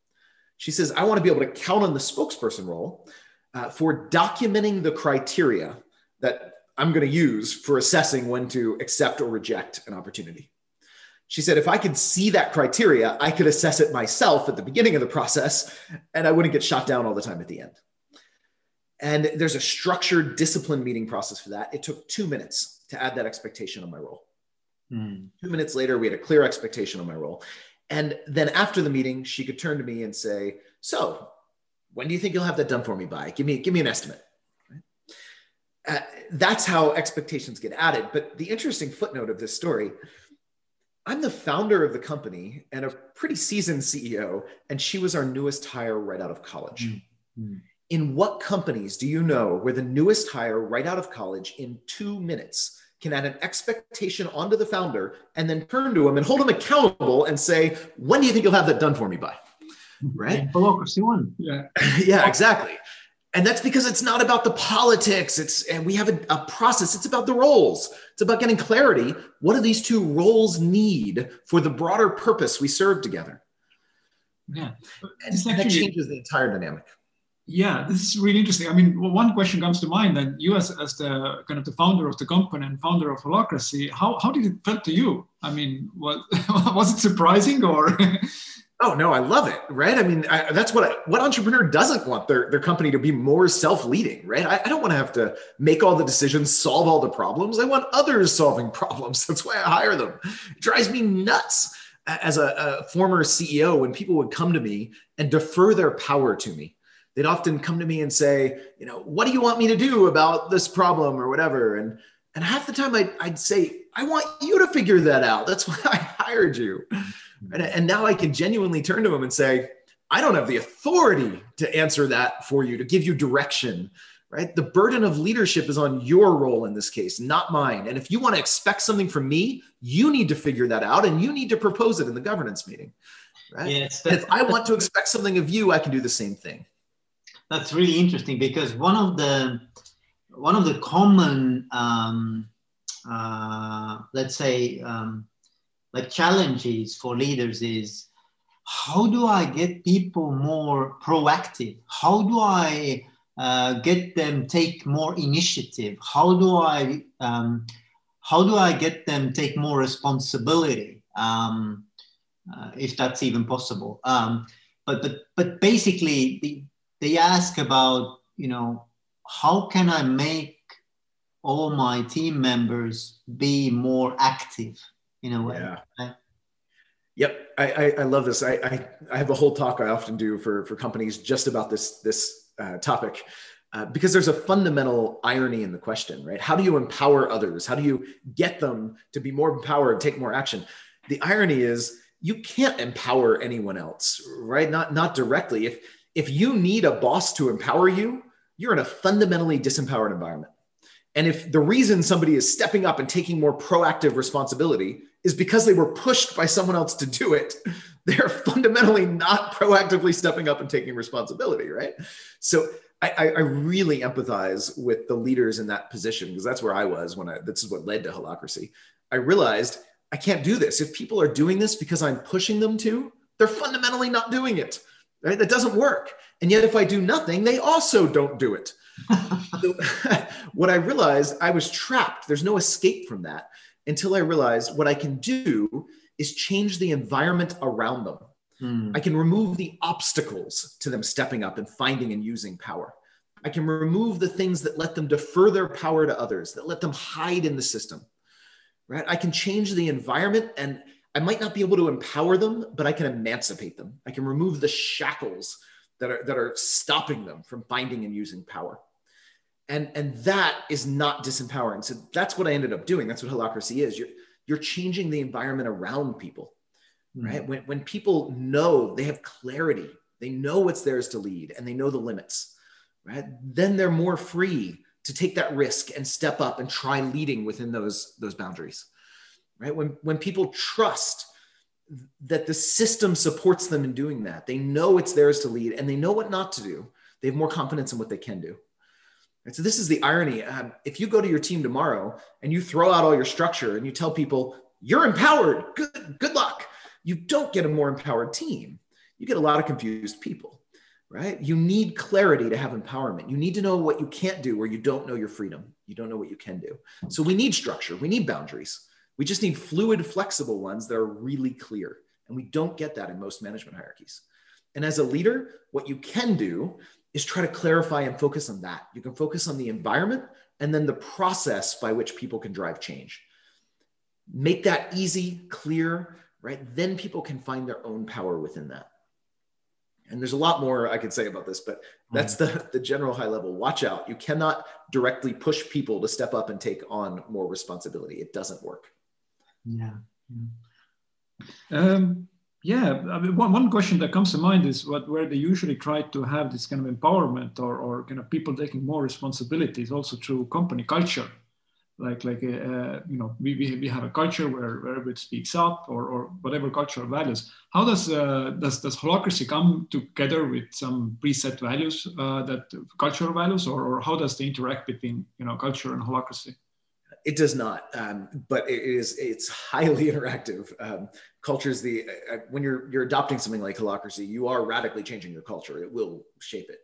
She says, I want to be able to count on the spokesperson role uh, for documenting the criteria that I'm going to use for assessing when to accept or reject an opportunity. She said, if I could see that criteria, I could assess it myself at the beginning of the process and I wouldn't get shot down all the time at the end. And there's a structured discipline meeting process for that. It took two minutes to add that expectation on my role. Mm. Two minutes later, we had a clear expectation on my role. And then after the meeting, she could turn to me and say, So, when do you think you'll have that done for me by? Give me, give me an estimate. Uh, that's how expectations get added. But the interesting footnote of this story I'm the founder of the company and a pretty seasoned CEO, and she was our newest hire right out of college. Mm-hmm. In what companies do you know where the newest hire right out of college in two minutes can add an expectation onto the founder and then turn to him and hold him accountable and say, When do you think you'll have that done for me by? Right? One. Yeah. [LAUGHS] yeah, exactly. And that's because it's not about the politics. It's and we have a, a, process. It's about the roles. It's about getting clarity. What do these two roles need for the broader purpose we serve together? Yeah, and actually, that changes the entire dynamic. Yeah, this is really interesting. I mean, one question comes to mind that you, as, as the kind of the founder of the company and founder of Holacracy, how, how did it feel to you? I mean, was, [LAUGHS] was it surprising or? [LAUGHS] oh no, I love it. Right? I mean, I, that's what what entrepreneur doesn't want their their company to be more self leading. Right? I, I don't want to have to make all the decisions, solve all the problems. I want others solving [LAUGHS] problems. That's why I hire them. It drives me nuts as a, a former CEO when people would come to me and defer their power to me they'd often come to me and say, you know, what do you want me to do about this problem or whatever? And and half the time I'd, I'd say, I want you to figure that out. That's [LAUGHS] why I hired you. And, and now I can genuinely turn to them and say, I don't have the authority to answer that for you, to give you direction, right? The burden of leadership is on your role in this case, not mine. And if you want to expect something from me, you need to figure that out and you need to propose it in the governance meeting, right? Yes, if I want to expect something of you, I can do the same thing that's really interesting because one of the one of the common um, uh, let's say um, like challenges for leaders is how do I get people more proactive? How do I uh, get them take more initiative? How do I um, how do I get them take more responsibility? Um, uh, if that's even possible. Um, but but but basically, the, they ask about, you know, how can I make all my team members be more active in a way? Yeah. Right? Yep, I, I, I, love this. I, I, I have a whole talk I often do for, for companies just about this, this uh, topic. Uh, because there's a fundamental irony in the question, right? How do you empower others? How do you get them to be more empowered, take more action? The irony is you can't empower anyone else, right? Not not directly. If if you need a boss to empower you, you're in a fundamentally disempowered environment. And if the reason somebody is stepping up and taking more proactive responsibility is because they were pushed by someone else to do it, [LAUGHS] they're fundamentally not proactively stepping up and taking responsibility, right? So I, I really empathize with the leaders in that position because that's where I was when I, this is what led to Holacracy. I realized I can't do this. If people are doing this because I'm pushing them to, they're fundamentally not doing it right? That doesn't work. And yet, if I do nothing, they also don't do it. [LAUGHS] so, [LAUGHS] what I realized, I was trapped. There's no escape from that until I realized what I can do is change the environment around them. Mm. I can remove the obstacles to them stepping up and finding and using power. I can remove the things that let them defer their power to others, that let them hide in the system. Right? I can change the environment and I might not be able to empower them, but I can emancipate them. I can remove the shackles that are, that are stopping them from finding and using power. And, and that is not disempowering. So that's what I ended up doing. That's what holacracy is. You're, you're changing the environment around people, mm-hmm. right? When, when people know they have clarity, they know what's theirs to lead and they know the limits, right? Then they're more free to take that risk and step up and try leading within those, those boundaries right? When, when people trust that the system supports them in doing that, they know it's theirs to lead and they know what not to do. They have more confidence in what they can do. Right? So this is the irony. Um, if you go to your team tomorrow and you throw out all your structure and you tell people you're empowered, good good luck. You don't get a more empowered team. You get a lot of confused people, right? You need clarity to have empowerment. You need to know what you can't do where you don't know your freedom. You don't know what you can do. So we need structure. We need boundaries. We just need fluid, flexible ones that are really clear. And we don't get that in most management hierarchies. And as a leader, what you can do is try to clarify and focus on that. You can focus on the environment and then the process by which people can drive change. Make that easy, clear, right? Then people can find their own power within that. And there's a lot more I could say about this, but that's the, the general high level. Watch out. You cannot directly push people to step up and take on more responsibility. It doesn't work. Yeah. Um, yeah, I mean, one, one question that comes to mind is what where they usually try to have this kind of empowerment or, or kind of people taking more responsibilities also through company culture. Like like uh, uh you know we, we, we have a culture where, where everybody speaks up or, or whatever cultural values. How does uh, does does holacracy come together with some preset values uh, that cultural values or, or how does they interact between you know culture and holacracy? It does not, um, but it is it's highly [LAUGHS] interactive. Um, culture is the uh, uh, when you're you're adopting something like holacracy, you are radically changing your culture. It will shape it,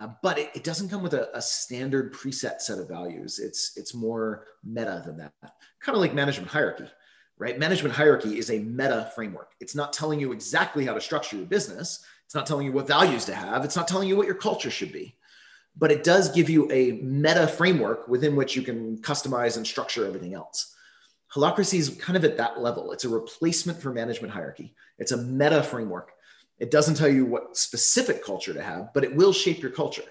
uh, but it, it, doesn't come with a, a, standard preset set of values. It's it's more meta than that. Kind of like management hierarchy, right? Management hierarchy is a meta framework. It's not telling you exactly how to structure your business. It's not telling you what values to have. It's not telling you what your culture should be but it does give you a meta framework within which you can customize and structure everything else. Holacracy is kind of at that level. It's a replacement for management hierarchy. It's a meta framework. It doesn't tell you what specific culture to have, but it will shape your culture.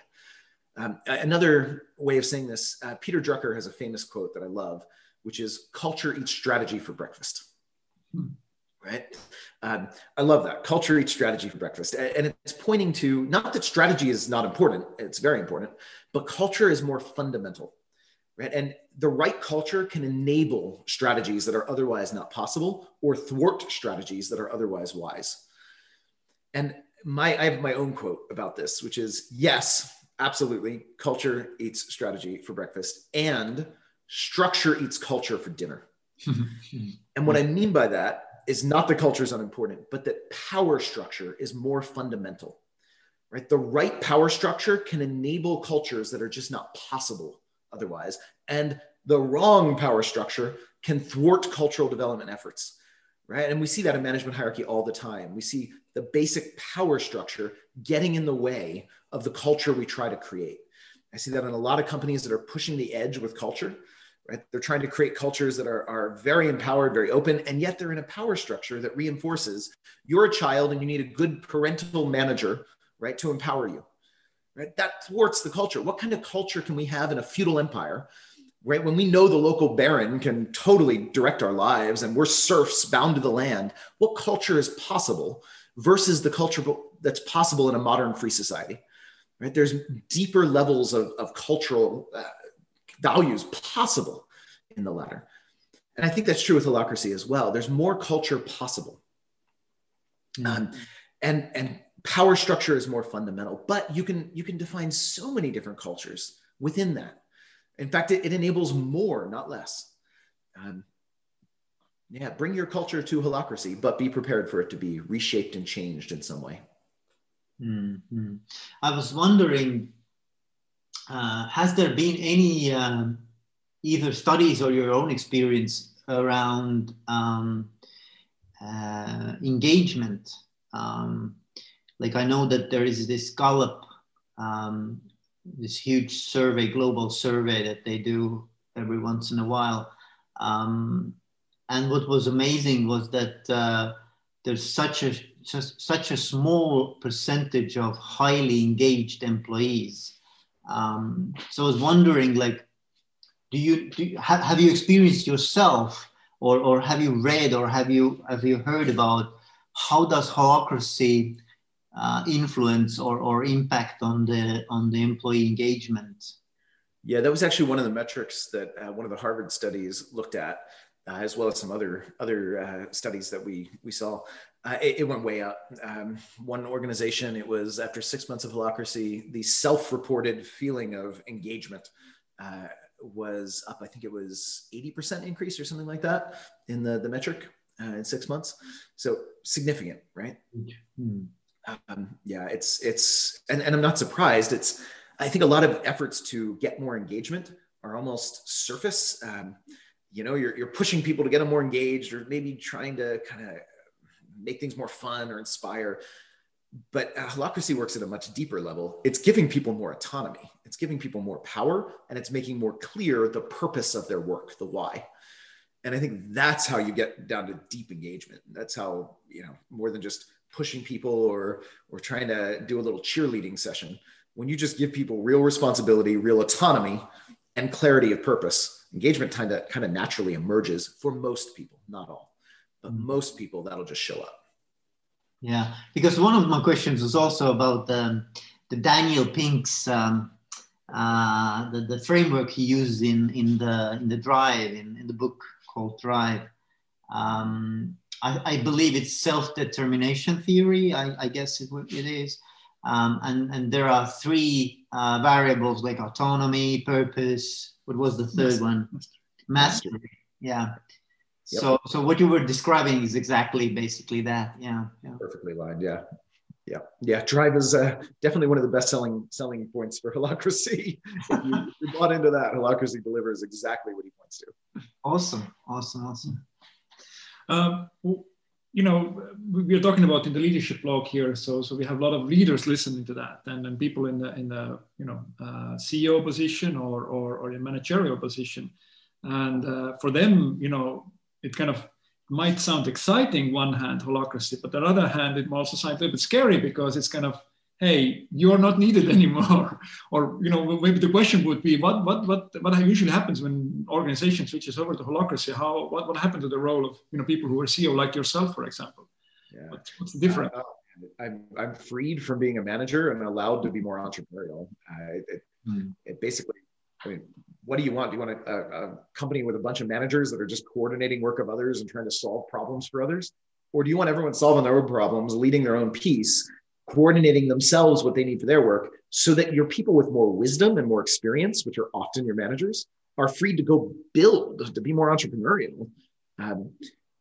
Um, another way of saying this, uh, Peter Drucker has a famous quote that I love, which is culture eats strategy for breakfast. Hmm right? Um, I love that culture eats strategy for breakfast. And it's pointing to not that strategy is not important, it's very important, but culture is more fundamental, right? And the right culture can enable strategies that are otherwise not possible or thwart strategies that are otherwise wise. And my, I have my own quote about this, which is yes, absolutely, culture eats strategy for breakfast and structure eats culture for dinner. [LAUGHS] and what I mean by that is not that culture is unimportant, but that power structure is more fundamental, right? The right power structure can enable cultures that are just not possible otherwise. And the wrong power structure can thwart cultural development efforts, right? And we see that in management hierarchy all the time. We see the basic power structure getting in the way of the culture we try to create. I see that in a lot of companies that are pushing the edge with culture right? They're trying to create cultures that are, are very empowered, very open, and yet they're in a power structure that reinforces you're a child and you need a good parental manager, right, to empower you, right? That thwarts the culture. What kind of culture can we have in a feudal empire, right? When we know the local baron can totally direct our lives and we're serfs bound to the land, what culture is possible versus the culture that's possible in a modern free society? Right? There's deeper levels of, of cultural uh, values possible in the latter. And I think that's true with holacracy as well. There's more culture possible. Mm-hmm. Um, and, and power structure is more fundamental, but you can, you can define so many different cultures within that. In fact, it, it enables more, not less. Um, yeah, bring your culture to holacracy, but be prepared for it to be reshaped and changed in some way. Mm-hmm. I was wondering uh, has there been any um, either studies or your own experience around um, uh, engagement? Um, like I know that there is this Gallup, um, this huge survey, global survey that they do every once in a while. Um, and what was amazing was that uh, there's such a just such a small percentage of highly engaged employees um, so I was wondering, like, do you, do you have, have you experienced yourself, or, or have you read, or have you have you heard about how does holacracy uh, influence or, or impact on the on the employee engagement? Yeah, that was actually one of the metrics that uh, one of the Harvard studies looked at, uh, as well as some other other uh, studies that we we saw. Uh, it, it, went way up. Um, one organization, it was after six months of holacracy, the self-reported feeling of engagement uh, was up. I think it was 80% increase or something like that in the, the metric uh, in six months. So significant, right? Mm-hmm. Um, yeah, it's, it's, and, and I'm not surprised. It's, I think a lot of efforts to get more engagement are almost surface. Um, you know, you're, you're pushing people to get them more engaged or maybe trying to kind of make things more fun or inspire. But holacracy works at a much deeper level. It's giving people more autonomy. It's giving people more power and it's making more clear the purpose of their work, the why. And I think that's how you get down to deep engagement. That's how, you know, more than just pushing people or or trying to do a little cheerleading session. When you just give people real responsibility, real autonomy, and clarity of purpose, engagement kind of kind of naturally emerges for most people, not all but most people that'll just show up. Yeah, because one of my questions was also about um, the Daniel Pink's um, uh, the, the framework he used in in the in the Drive in, in the book called Drive. Um, I, I, believe it's self-determination theory. I, I guess it, it is. Um, and, and there are three uh, variables like autonomy, purpose. What was the third Mastery. one? Mastery. Yeah. Yep. So, so what you were describing is exactly basically that. Yeah. yeah. Perfectly lined. Yeah. Yeah. Yeah. Drive is uh, definitely one of the best selling selling points for [LAUGHS] Holacracy. if, you, if you bought into that, Holacracy delivers exactly what he points to. Awesome. Awesome. Awesome. Um, you know, we are talking about in the leadership blog here, so so we have a lot of leaders listening to that, and then people in the in the you know uh, CEO position or or, or in managerial position, and uh, for them, you know, it kind of might sound exciting one hand holacracy but on the other hand it might also sounds a little bit scary because it's kind of hey you're not needed [LAUGHS] anymore or you know maybe the question would be what what what what usually happens when organization switches over to holacracy how what, what happened to the role of you know people who are ceo like yourself for example yeah. what's, what's the difference uh, I'm, I'm freed from being a manager and allowed to be more entrepreneurial. Uh, it, mm. it basically I mean, what do you want? Do you want a, a, company with a bunch of managers that are just coordinating work of others and trying to solve problems for others? Or do you want everyone solving their own problems, leading their own piece, coordinating themselves what they need for their work so that your people with more wisdom and more experience, which are often your managers, are free to go build, to be more entrepreneurial? Um,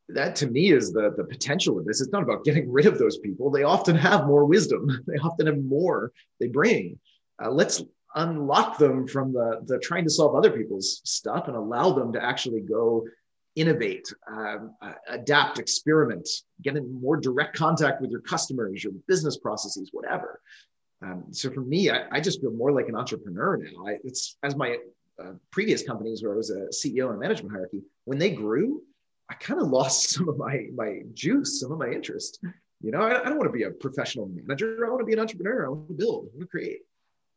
that to me is the, the potential of this. It's not about getting rid of those people. They often have more wisdom. [LAUGHS] They often have more they bring. Uh, let's unlock them from the, the trying to solve other people's stuff and allow them to actually go innovate, um, adapt, experiment, get in more direct contact with your customers, your business processes, whatever. Um, so for me, I, I, just feel more like an entrepreneur now. I, it's as my uh, previous companies where I was a CEO in a management hierarchy, when they grew, I kind of lost [LAUGHS] some of my my juice, some of my interest. You know, I, I don't want to be a professional manager. I want to be an entrepreneur. I want to build. I want to create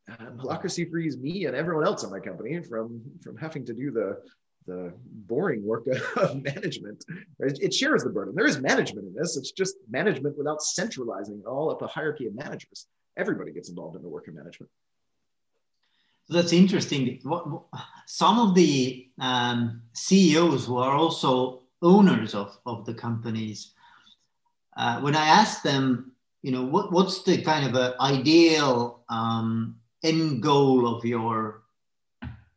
um, holacracy frees me and everyone else in my company from from having to do the the boring work [LAUGHS] of management. It shares the burden. There is management in this. It's just management without centralizing it all up a hierarchy of managers. Everybody gets involved in the work of management. That's interesting. Some of the um, CEOs who are also owners of, of the companies, uh, when I ask them, you know, what, what's the kind of a ideal um, end goal of your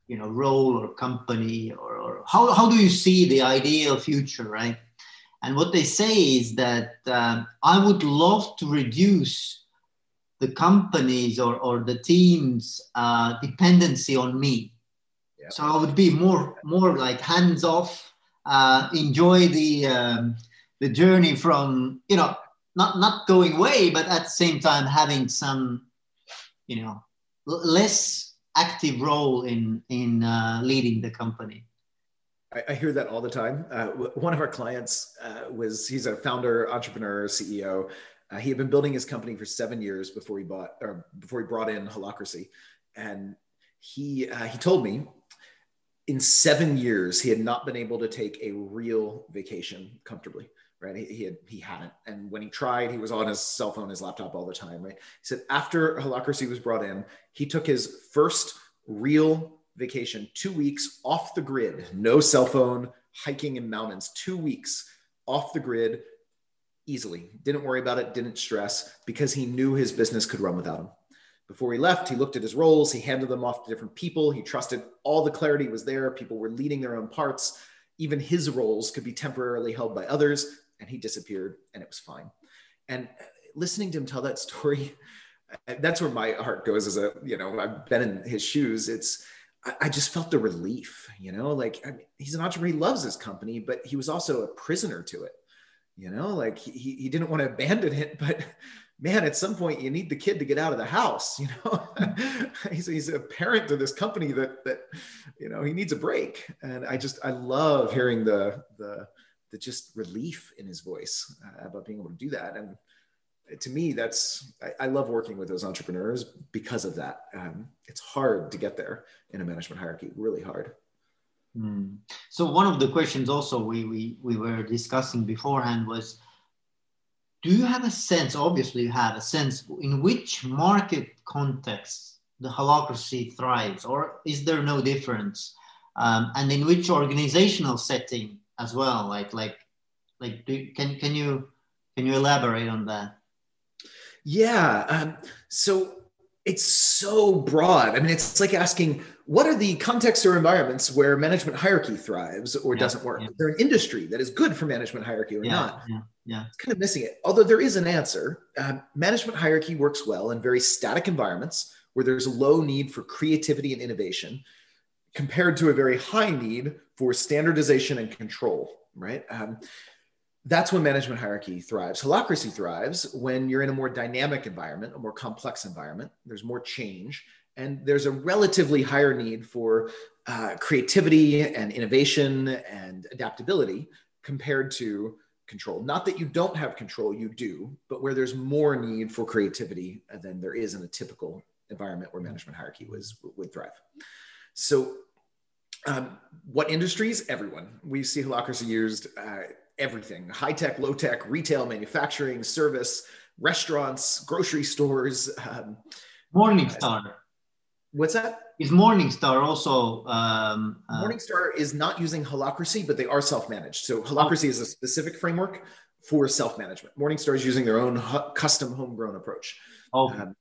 you know role or company or, or how, how do you see the ideal future right and what they say is that uh, i would love to reduce the companies or, or the team's uh, dependency on me yep. so i would be more more like hands off uh, enjoy the um, the journey from you know not not going away but at the same time having some you know less active role in in uh, leading the company. I, I, hear that all the time. Uh, one of our clients uh, was he's a founder, entrepreneur, CEO. Uh, he had been building his company for seven years before he bought or before he brought in Holacracy, and he uh, he told me in seven years he had not been able to take a real vacation comfortably right? He, he, had he hadn't, and when he tried, he was on his cell phone, his laptop all the time, right? He said after Holacracy was brought in, he took his first real vacation, two weeks off the grid, no cell phone, hiking in mountains, two weeks off the grid, easily. Didn't worry about it, didn't stress because he knew his business could run without him. Before he left, he looked at his roles, he handed them off to different people. He trusted all the clarity was there. People were leading their own parts. Even his roles could be temporarily held by others, and he disappeared, and it was fine. And uh, listening to him tell that [LAUGHS] story, uh, that's where my heart goes as a, you know, I've been in his shoes. It's, I just felt the relief, you know, like I mean, he's an entrepreneur, he loves his company, but he was also a prisoner to it, you know, like he, he didn't want to abandon it, [LAUGHS] but man, at some point you need the kid to get out of the house, you know, [LAUGHS] he's, he's a parent to this company that, that, you know, he needs a break. And I just, I love hearing the, the, the just relief in his voice uh, about being able to do that. And to me, that's I, I, love working with those entrepreneurs because of that. Um, it's hard to get there in a management hierarchy, really hard. Mm. So one of the questions also we, we we were discussing beforehand was, do you have a sense? Obviously, you have a sense in which market context the holacracy thrives, or is there no difference? Um, and in which organizational setting as well? Like like like do, can can you can you elaborate on that? Yeah. Um, so it's so broad. I mean, it's like asking what are the contexts or environments where management hierarchy thrives or yeah, doesn't work? Yeah. Is there an industry that is good for management hierarchy or yeah, not? Yeah, yeah. It's kind of missing it. Although there is an answer. Um, management hierarchy works well in very static environments where there's a low need for creativity and innovation compared to a very high need for standardization and control, right? Um, that's when management hierarchy thrives. Holacracy thrives when you're in a more dynamic environment, a more complex environment. There's more change, and there's a relatively higher need for uh, creativity and innovation and adaptability compared to control. Not that you don't have control, you do, but where there's more need for creativity than there is in a typical environment where management hierarchy was would thrive. So, um, what industries? Everyone. We see holacracy used. Uh, everything high tech, low tech, retail, manufacturing, service, restaurants, grocery stores. Um, Morningstar. What's that? Is Morningstar also? Um, uh, Morningstar is not using Holacracy, but they are self managed. So Holacracy is a specific framework for self management. Morningstar is using their own custom homegrown approach. Oh. Um,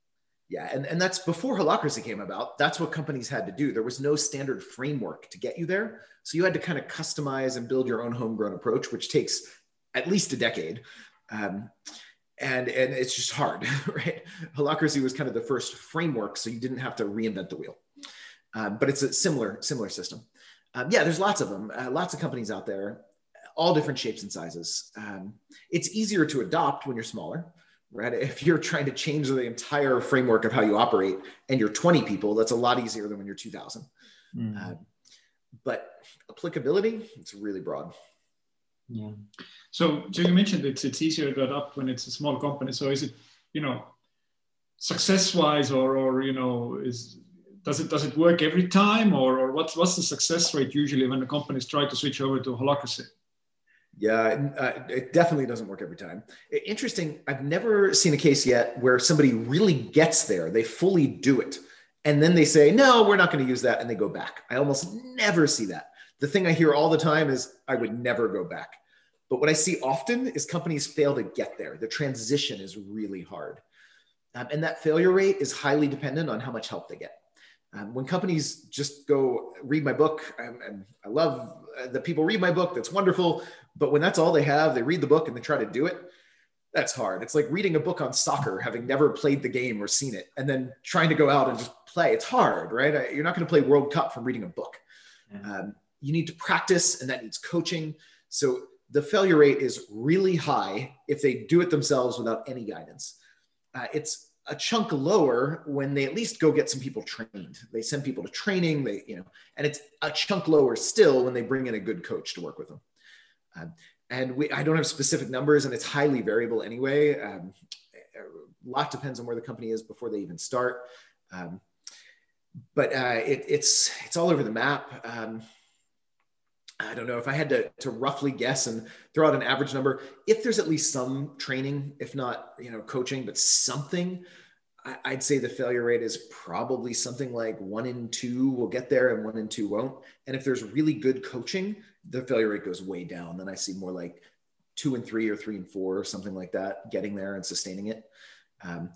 yeah, and, and that's before Holacracy came about. That's what companies had to do. There was no standard framework to get you there. So you had to kind of customize and build your own homegrown approach, which takes at least a decade. Um, and, and it's just hard, [LAUGHS] right? Holacracy was kind of the first framework, so you didn't have to reinvent the wheel. Um, but it's a similar, similar system. Um, yeah, there's lots of them, uh, lots of companies out there, all different shapes and sizes. Um, it's easier to adopt when you're smaller right? If you're trying to change the entire framework of how you operate and you're 20 people, that's a lot easier than when you're 2000. Mm. Uh, but applicability, it's really broad. Yeah. So, so you mentioned it's it's easier to adopt when it's a small company. So is it, you know, success wise or or you know is does it does it work every time or or what's what's the success rate usually when the companies try to switch over to holacracy? Yeah, uh, it definitely doesn't work every time. Interesting. I've never seen a case yet where somebody really gets there, they fully do it, and then they say, no, we're not going to use that, and they go back. I almost never see that. The thing I hear all the time is, I would never go back. But what I see often is companies fail to get there. The transition is really hard. Um, and that failure rate is highly dependent on how much help they get. Um, when companies just go read my book, and, and I love uh, that people read my book, that's wonderful. But when that's all they have, they read the book and they try to do it. That's hard. It's like reading a book on soccer, having never played the game or seen it, and then trying to go out and just play. It's hard, right? You're not going to play World Cup from reading a book. Um, you need to practice, and that needs coaching. So the failure rate is really high if they do it themselves without any guidance. Uh, it's a chunk lower when they at least go get some people trained. They send people to training, they, you know, and it's a chunk lower still when they bring in a good coach to work with them. Um, and we, I don't have specific numbers and it's highly variable anyway. Um, a lot depends on where the company is before they even start. Um, but uh, it, it's, it's all over the map. I don't know if I had to, to roughly guess and throw out an average number. If there's at least some training, if not you know coaching, but something, I, would say the failure rate is probably something like one in two will get there and one in two won't. And if there's really good coaching, the failure rate goes way down. Then I see more like two and three or three and four or something like that, getting there and sustaining it. Um,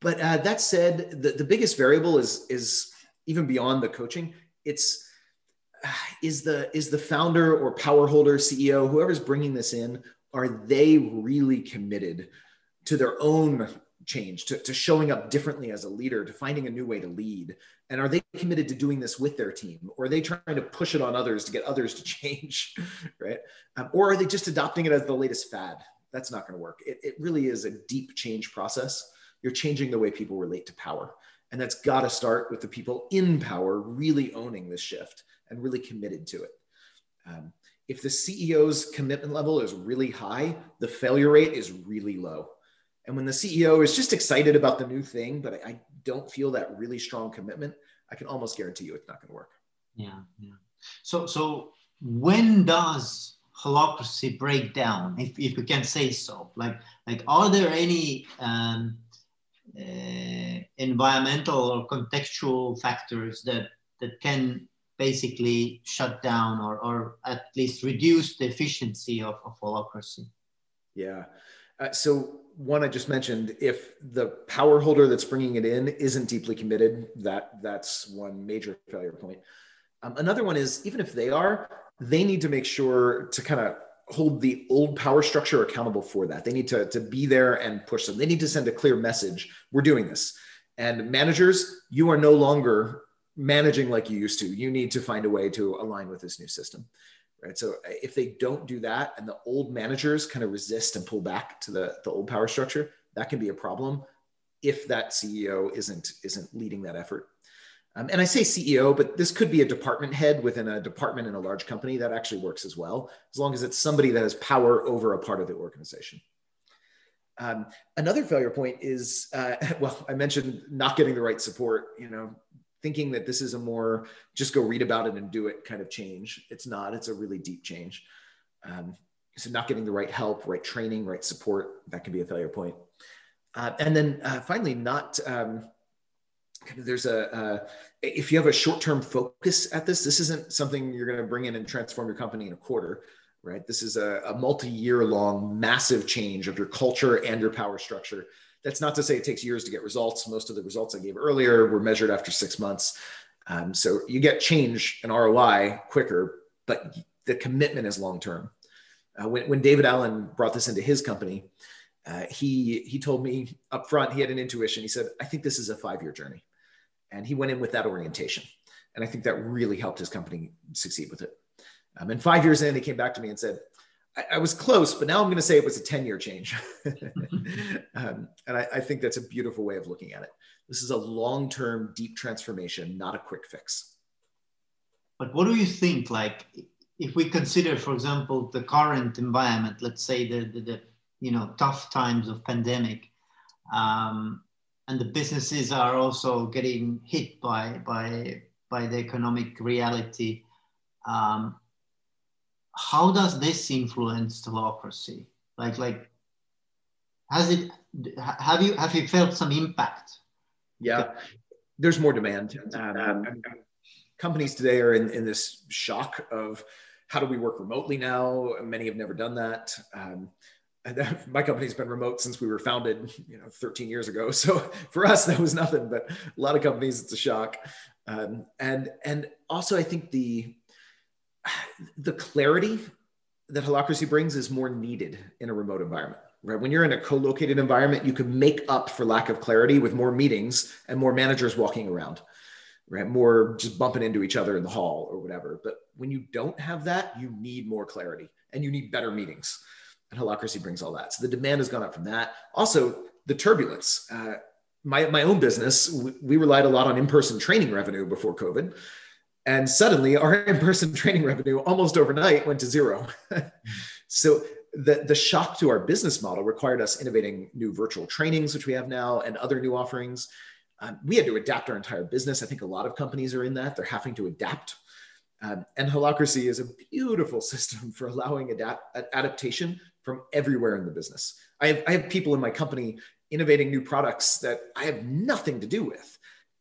but uh, that said, the, the biggest variable is is even beyond the coaching. It's [SIGHS] is the is the founder or power holder, CEO, whoever's bringing this in, are they really committed to their own change, to, to showing up differently as a leader, to finding a new way to lead? And are they committed to doing this with their team? Or are they trying to push it on others to get others to [LAUGHS] change? right? Um, or are they just adopting it as the latest fad? That's not going to work. It, it really is a deep change process. You're changing the way people relate to power. And that's got to start with the people in power really owning this shift and really committed to it. Um, if the CEO's commitment level is really high, the failure rate is really low. And when the CEO is just excited about the new thing, but I, I don't feel that really strong commitment, I can almost guarantee you it's not going to work. Yeah, yeah. So, so when does holacracy break down, if, if we can say so? Like, like, are there any um, uh, environmental or contextual factors that that can basically shut down or, or at least reduce the efficiency of, of holacracy? Yeah. Uh, so one I just mentioned, if the power holder that's bringing it in isn't deeply committed, that that's one major failure point. Um, another one is even if they are, they need to make sure to kind of hold the old power structure accountable for that. They need to, to be there and push them. They need to send a clear message. We're doing this. And managers, you are no longer managing like you used to. You need to find a way to align with this new system. Right. So if they don't do that and the old managers kind of resist and pull back to the, the old power structure, that can be a problem if that CEO isn't isn't leading that effort. Um, and I say CEO, but this could be a department head within a department in a large company that actually works as well, as long as it's somebody that has power over a part of the organization. Um, another failure point is, uh, [LAUGHS] well, I mentioned not getting the right support. You know, thinking that this is a more just go read about it and do it kind of change. It's not. It's a really deep change. Um, so not getting the right help, right training, right support that can be a failure point. Uh, and then uh, finally, not um, there's a uh, if you have a short-term focus at this this isn't something you're going to bring in and transform your company in a quarter right this is a, a multi-year long massive change of your culture and your power structure that's not to say it takes years to get results. Most of the results i gave earlier were measured after six months. Um, so you get change and roi quicker but the commitment is long term uh, when, when David Allen brought this into his company uh, he he told me up front he had an intuition. He said i think this is a five year journey. And he went in with that orientation. And I think that really helped his company succeed with it. Um, and five years in, he came back to me and said, I, I was close, but now I'm going to say it was a 10 year change. [LAUGHS] um, and I, I think that's a beautiful way of looking at it. This is a long term, deep transformation, not a quick fix. But what do you think? Like, if we consider, for example, the current environment, let's say the, the, the you know tough times of pandemic, um, and the businesses are also getting hit by by by the economic reality. Um, how does this influence democracy? Like like has it have you have you felt some impact? Yeah, there's more demand. Um, um companies today are in, in this shock of how do we work remotely now? Many have never done that. Um, [LAUGHS] my company's been remote since we were founded, you know, 13 years ago. So [LAUGHS] for us, that was nothing. But a lot of companies, it's a shock. Um, and and also, I think the the clarity that holacracy brings is more needed in a remote environment. Right? When you're in a co-located environment, you can make up for lack of clarity with more meetings and more managers walking around. Right? More just bumping into each other in the hall or whatever. But when you don't have that, you need more clarity and you need better meetings and holacracy brings all that. So the demand has gone up from that. Also, the turbulence. Uh, my, my own business, we, we relied a lot on in-person training revenue before COVID. And suddenly our [LAUGHS] in-person training revenue almost overnight went to zero. [LAUGHS] so the, the shock to our business model required us innovating new virtual trainings, which we have now, and other new offerings. Um, we had to adapt our entire business. I think a lot of companies are in that. They're having to adapt. Um, and holacracy is a beautiful [LAUGHS] system for allowing adapt, adaptation from everywhere in the business. I have, I have people in my company innovating new products that I have nothing to do with.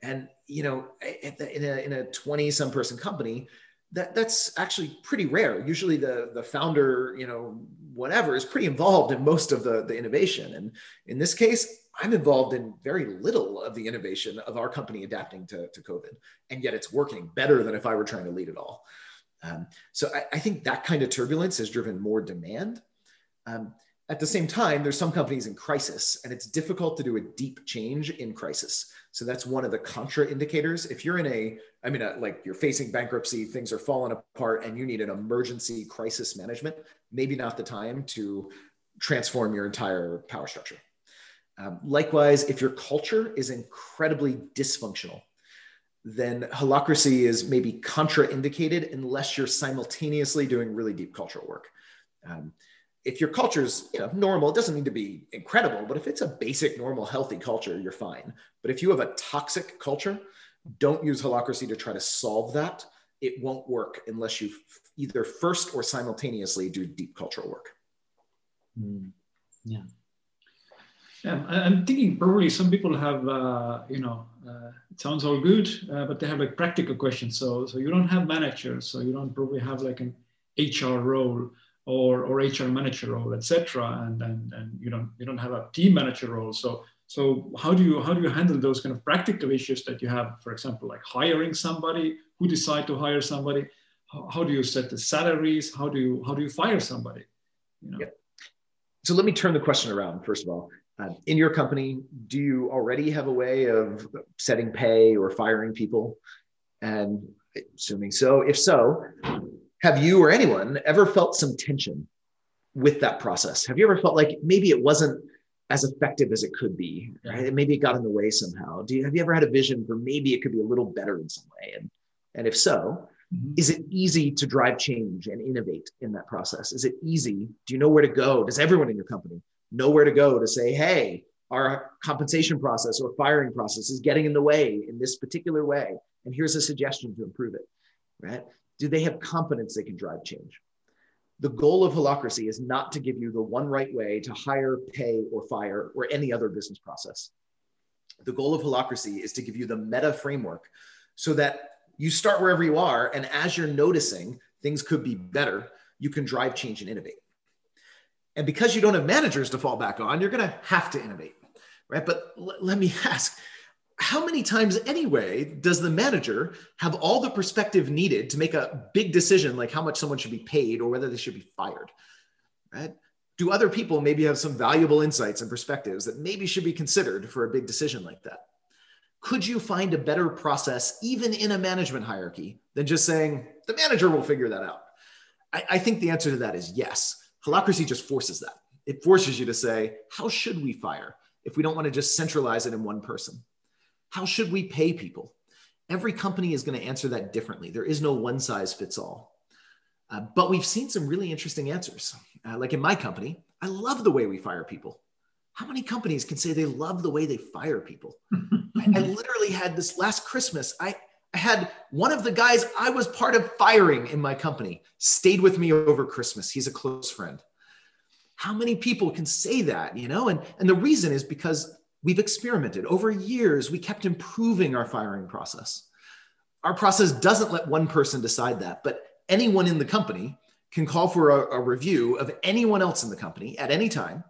And, you know, in a, in a 20 some person company, that that's actually pretty rare. Usually the the founder, you know, whatever is pretty involved in most of the, the innovation. And in this case, I'm involved in very little of the innovation of our company adapting to, to COVID. And yet it's working better than if I were trying to lead it all. Um, so I, I, think that kind of turbulence has driven more demand. Um, at the same time, there's some companies in crisis, and it's difficult to do a deep change in crisis. So that's one of the contra indicators. If you're in a, I mean, a, like you're facing bankruptcy, things are falling apart, and you need an emergency crisis management, maybe not the time to transform your entire power structure. Um, likewise, if your culture is incredibly dysfunctional, then holacracy is maybe contraindicated unless you're simultaneously doing really deep cultural work. Um, if your culture is you know, normal, it doesn't need to be incredible, but if it's a basic, normal, healthy culture, you're fine. But if you have a toxic culture, don't use holacracy to try to solve that. It won't work unless you either first or simultaneously do deep cultural work. Mm. Yeah. Yeah, I'm thinking probably some people have, uh, you know, uh, it sounds all good, uh, but they have like practical questions. So, so you don't have managers, so you don't probably have like an HR role or, or HR manager role, etc. And, and, and you don't you don't have a team manager role. So so how do you how do you handle those kind of practical issues that you have, for example, like hiring somebody, who decide to hire somebody, how, how do you set the salaries, how do you how do you fire somebody? You know? So let me turn the question around first of all. Uh, in your company, do you already have a way of setting pay or firing people? And assuming so, if so, have you or anyone ever felt some tension with that process? Have you ever felt like maybe it wasn't as effective as it could be, right? Maybe it got in the way somehow. Do you have you ever had a vision for maybe it could be a little better in some way? And and if so, mm-hmm. is it easy to drive change and innovate in that process? Is it easy? Do you know where to go? Does everyone in your company know where to go to say, hey, our compensation process or firing process is getting in the way in this particular way, and here's a suggestion to improve it, right? Do they have competence they can drive change? The goal of holacracy is not to give you the one right way to hire, pay, or fire, or any other business process. The goal of holacracy is to give you the meta framework so that you start wherever you are, and as you're noticing things could be better, you can drive change and innovate. And because you don't have managers to fall back on, you're going to have to innovate, right? But l- let me [LAUGHS] ask how many times anyway does the manager have all the perspective needed to make a big decision like how much someone should be paid or whether they should be fired right? Do other people maybe have some valuable insights and perspectives that maybe should be considered for a big decision like that? Could you find a better process even in a management hierarchy than just saying the manager will figure that out i, I think the answer to that is yes. Holacracy just forces that. It forces you to say how should we fire if we don't want to just centralize it in one person how should we pay people? Every company is going to answer that differently. There is no one size fits all. Uh, but we've seen some really interesting answers. Uh, like in my company, I love the way we fire people. How many companies can say they love the way they fire people? [LAUGHS] I, I, literally had this last Christmas. I, I had one of the guys I was part of firing in my company stayed with me over Christmas. He's a close friend. How many people can say that, you know? And, and the reason is because We've experimented. Over years, we kept improving our firing process. Our process doesn't let one person decide that, but anyone in the company can call for a, a, review of anyone else in the company at any time.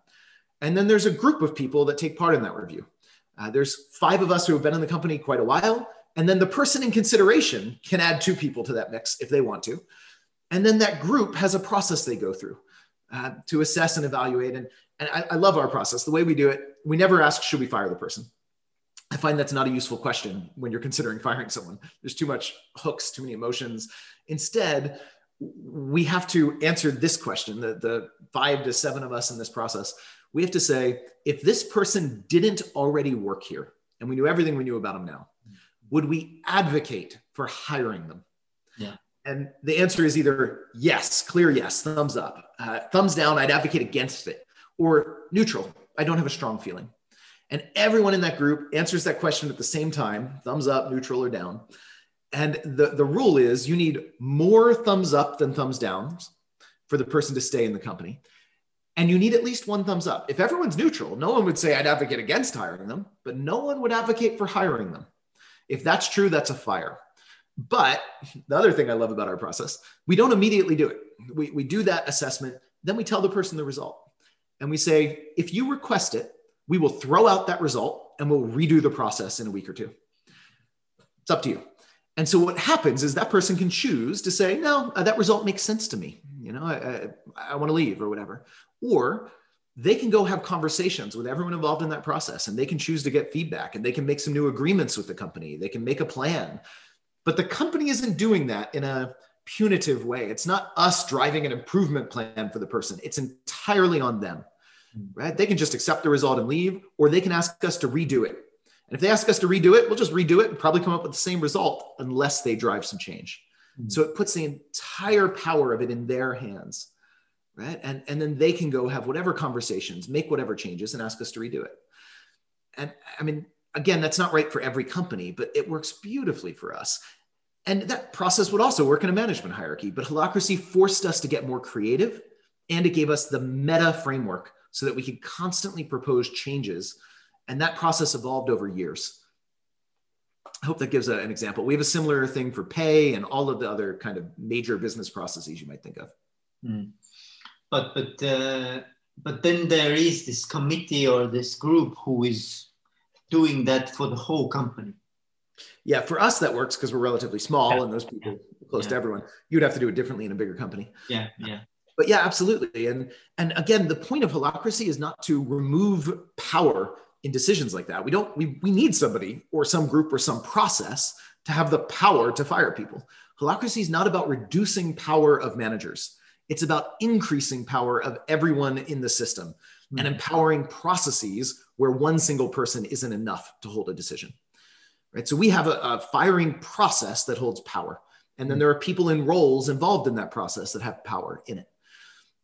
And then there's a group of people that take part in that review. Uh, there's five of us who have been in the company quite a while. And then the person in consideration can add two people to that mix if they want to. And then that group has a process they go through uh, to assess and evaluate. And, and I, I love our process. The way we do it we never ask, should we fire the person? I find that's not a useful question when you're considering [LAUGHS] firing someone. There's too much hooks, too many emotions. Instead, we have to answer this question the, the five to seven of us in this process. We have to say, if this person didn't already work here and we knew everything we knew about them now, would we advocate for hiring them? Yeah. And the answer is either yes, clear yes, thumbs up, uh, thumbs down, I'd advocate against it, or neutral, I don't have a strong feeling. And everyone in that group answers that question at the same time thumbs up, neutral, or down. And the, the rule is you need more thumbs up than thumbs downs for the person to stay in the company. And you need at least one thumbs up. If everyone's neutral, no one would say I'd advocate against hiring them, but no one would advocate for hiring them. If that's true, that's a fire. But the other thing I love about our process, we don't immediately do it. We, we do that assessment, then we tell the person the result. And we say, if you request it, we will throw out that result and we'll redo the process in a week or two. It's up to you. And so what happens is that person can choose to say, no, uh, that result makes sense to me. You know, I, I, I want to leave or whatever. Or they can go have conversations with everyone involved in that process and they can choose to get feedback and they can make some new agreements with the company. They can make a plan. But the company isn't doing that in a punitive way. It's not us driving an improvement plan for the person. It's entirely on them. Hmm. Right? They can just accept the result and leave or they can ask us to redo it and if they ask us to redo it, we'll just redo it and probably come up with the same result unless they drive some change. Mm-hmm. So it puts the entire power of it in their hands, right? And, and then they can go have whatever conversations, make whatever changes, and ask us to redo it. And I mean, again, that's not right for every company, but it works beautifully for us. And that process would also work in a management hierarchy, but Holacracy forced us to get more creative and it gave us the meta framework so that we could constantly propose changes and that process evolved over years. I hope that gives a, an example. We have a similar thing for pay and all of the other kind of major business processes you might think of. Mm. But but uh, but then there is this committee or this group who is doing that for the whole company. Yeah, for us that works because we're relatively small yeah. and those people yeah. close yeah. to everyone. You'd have to do it differently in a bigger company. Yeah, yeah. But yeah, absolutely. And and again, the point of holacracy is not to remove power in decisions like that. We don't, we, we need somebody or some group or some process to have the power to fire people. Holacracy is not about reducing power of managers. It's about increasing power of everyone in the system mm-hmm. and empowering processes where one single person isn't enough to hold a decision. Right. So we have a, a firing process that holds power. And then hmm. there are people in roles involved in that process that have power in it.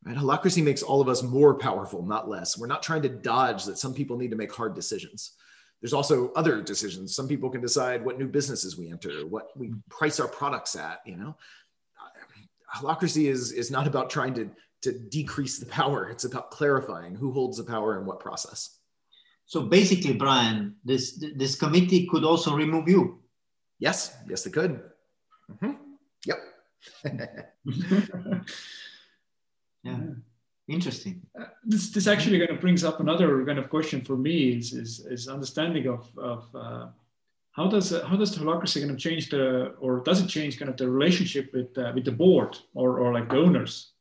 Right? Holacracy makes all of us more powerful, not less. We're not trying to dodge that some people need to make hard decisions. There's also other decisions. Some people can decide what new businesses we enter, what we price our products at. You know, holacracy is is not about trying to to decrease the power. It's about clarifying who holds the power and what process. So basically, Brian, this this committee could also remove you. Yes, yes, they could. Mm-hmm. Yep. [LAUGHS] yeah. Interesting. Uh, this, this actually kind of brings up another kind of question for me is is, is understanding of, of uh, how does uh, how does the holacracy kind of change the or does it change kind of the relationship with uh, with the board or, or like the owners?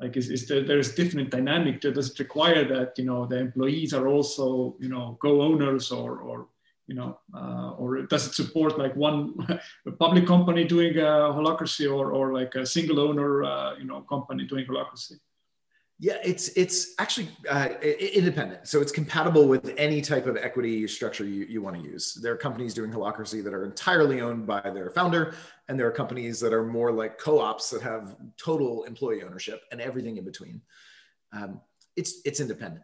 Like is, is there there's different dynamic does it require that you know the employees are also you know co-owners or or you know, uh, or does it support like one [LAUGHS] public company doing a holacracy or, or like a single owner, uh, you know, company doing holacracy? Yeah, it's it's actually uh, independent, so it's compatible with any type of equity structure you, you want to use. There are companies doing holacracy that are entirely owned by their founder, and there are companies that are more like co-ops that have total employee ownership and everything in between. Um, it's it's independent.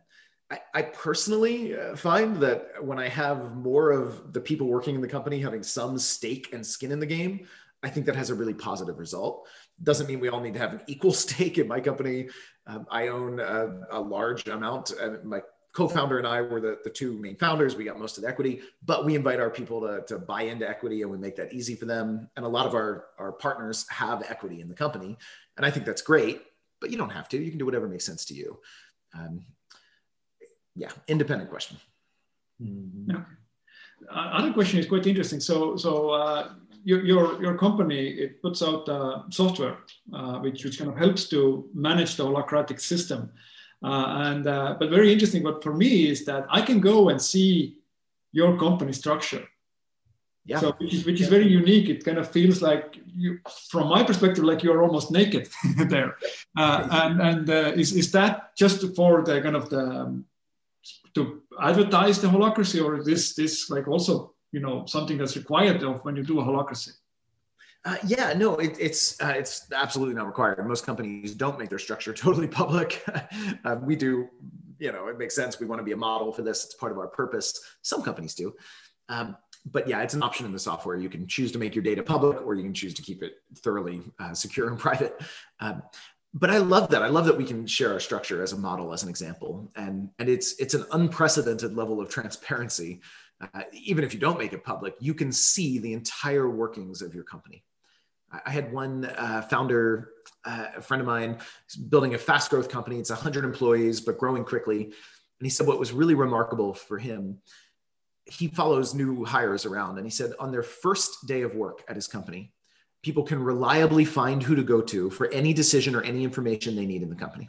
I, personally uh, find that when I have more of the people working in the company having some stake and skin in the game, I think that has a really positive result. Doesn't mean we all need to have an equal [LAUGHS] stake in my company. Um, I own a, a large amount. And my co-founder and I were the, the two main founders. We got most of the equity, but we invite our people to, to buy into equity and we make that easy for them. And a lot of our, our partners have equity in the company. And I think that's great, but you don't have to. You can do whatever makes sense to you. Um, yeah, independent question. Mm-hmm. Yeah. Uh, other question is quite interesting. So, so uh, your, your, your company it puts out uh, software uh, which, which kind of helps to manage the holacratic system. Uh, and uh, but very interesting. But for me is that I can go and see your company structure. Yeah. So which is which is very unique. It kind of feels like you, from my perspective, like you're almost naked [LAUGHS] there. and and is is that just for the kind of the um, to advertise the holacracy, or this this like also you know something that's required of when you do a holacracy? Uh, yeah, no, it, it's uh, it's absolutely not required. Most companies don't make their structure [LAUGHS] totally public. [LAUGHS] uh, we do, you know, it makes sense. We want to be a model for this. It's part of our purpose. Some companies do, um, but yeah, it's an option in the software. You can choose to make your data public, or you can choose to keep it thoroughly uh, secure and [LAUGHS] private. Um, but I love that. I love that we can share our structure as a model, as an example, and and it's it's an unprecedented level of transparency uh, even if you don't make it public, you can see the entire workings of your company. I had one uh, founder, uh, a friend of mine, building a fast growth company. It's 100 employees, but growing quickly. And he said what was really remarkable for him, he follows new hires around. And he said on their first day of work at his company, people can reliably find who to go to for any decision or any information they need in the company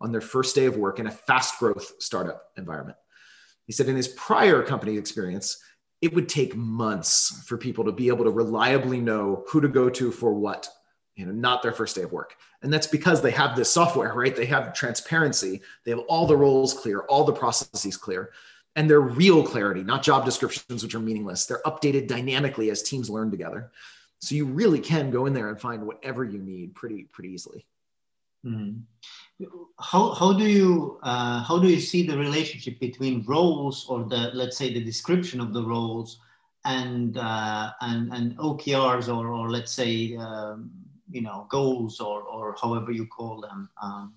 on their first day of work in a fast growth startup environment. He said in his prior company experience, it would take months for people to be able to reliably know who to go to for what, you know, not their first day of work. And that's because they have this software, right? They have transparency, they have all the roles clear, all the processes clear, and they're real clarity, not job descriptions, which are meaningless. They're updated dynamically as teams learn together. So you really can go in there and find whatever you need pretty, pretty easily. Mm-hmm. How, how do you uh, how do you see the relationship between roles or the let's say the description of the roles and uh, and and OKRs or or let's say um, you know goals or or however you call them? Um,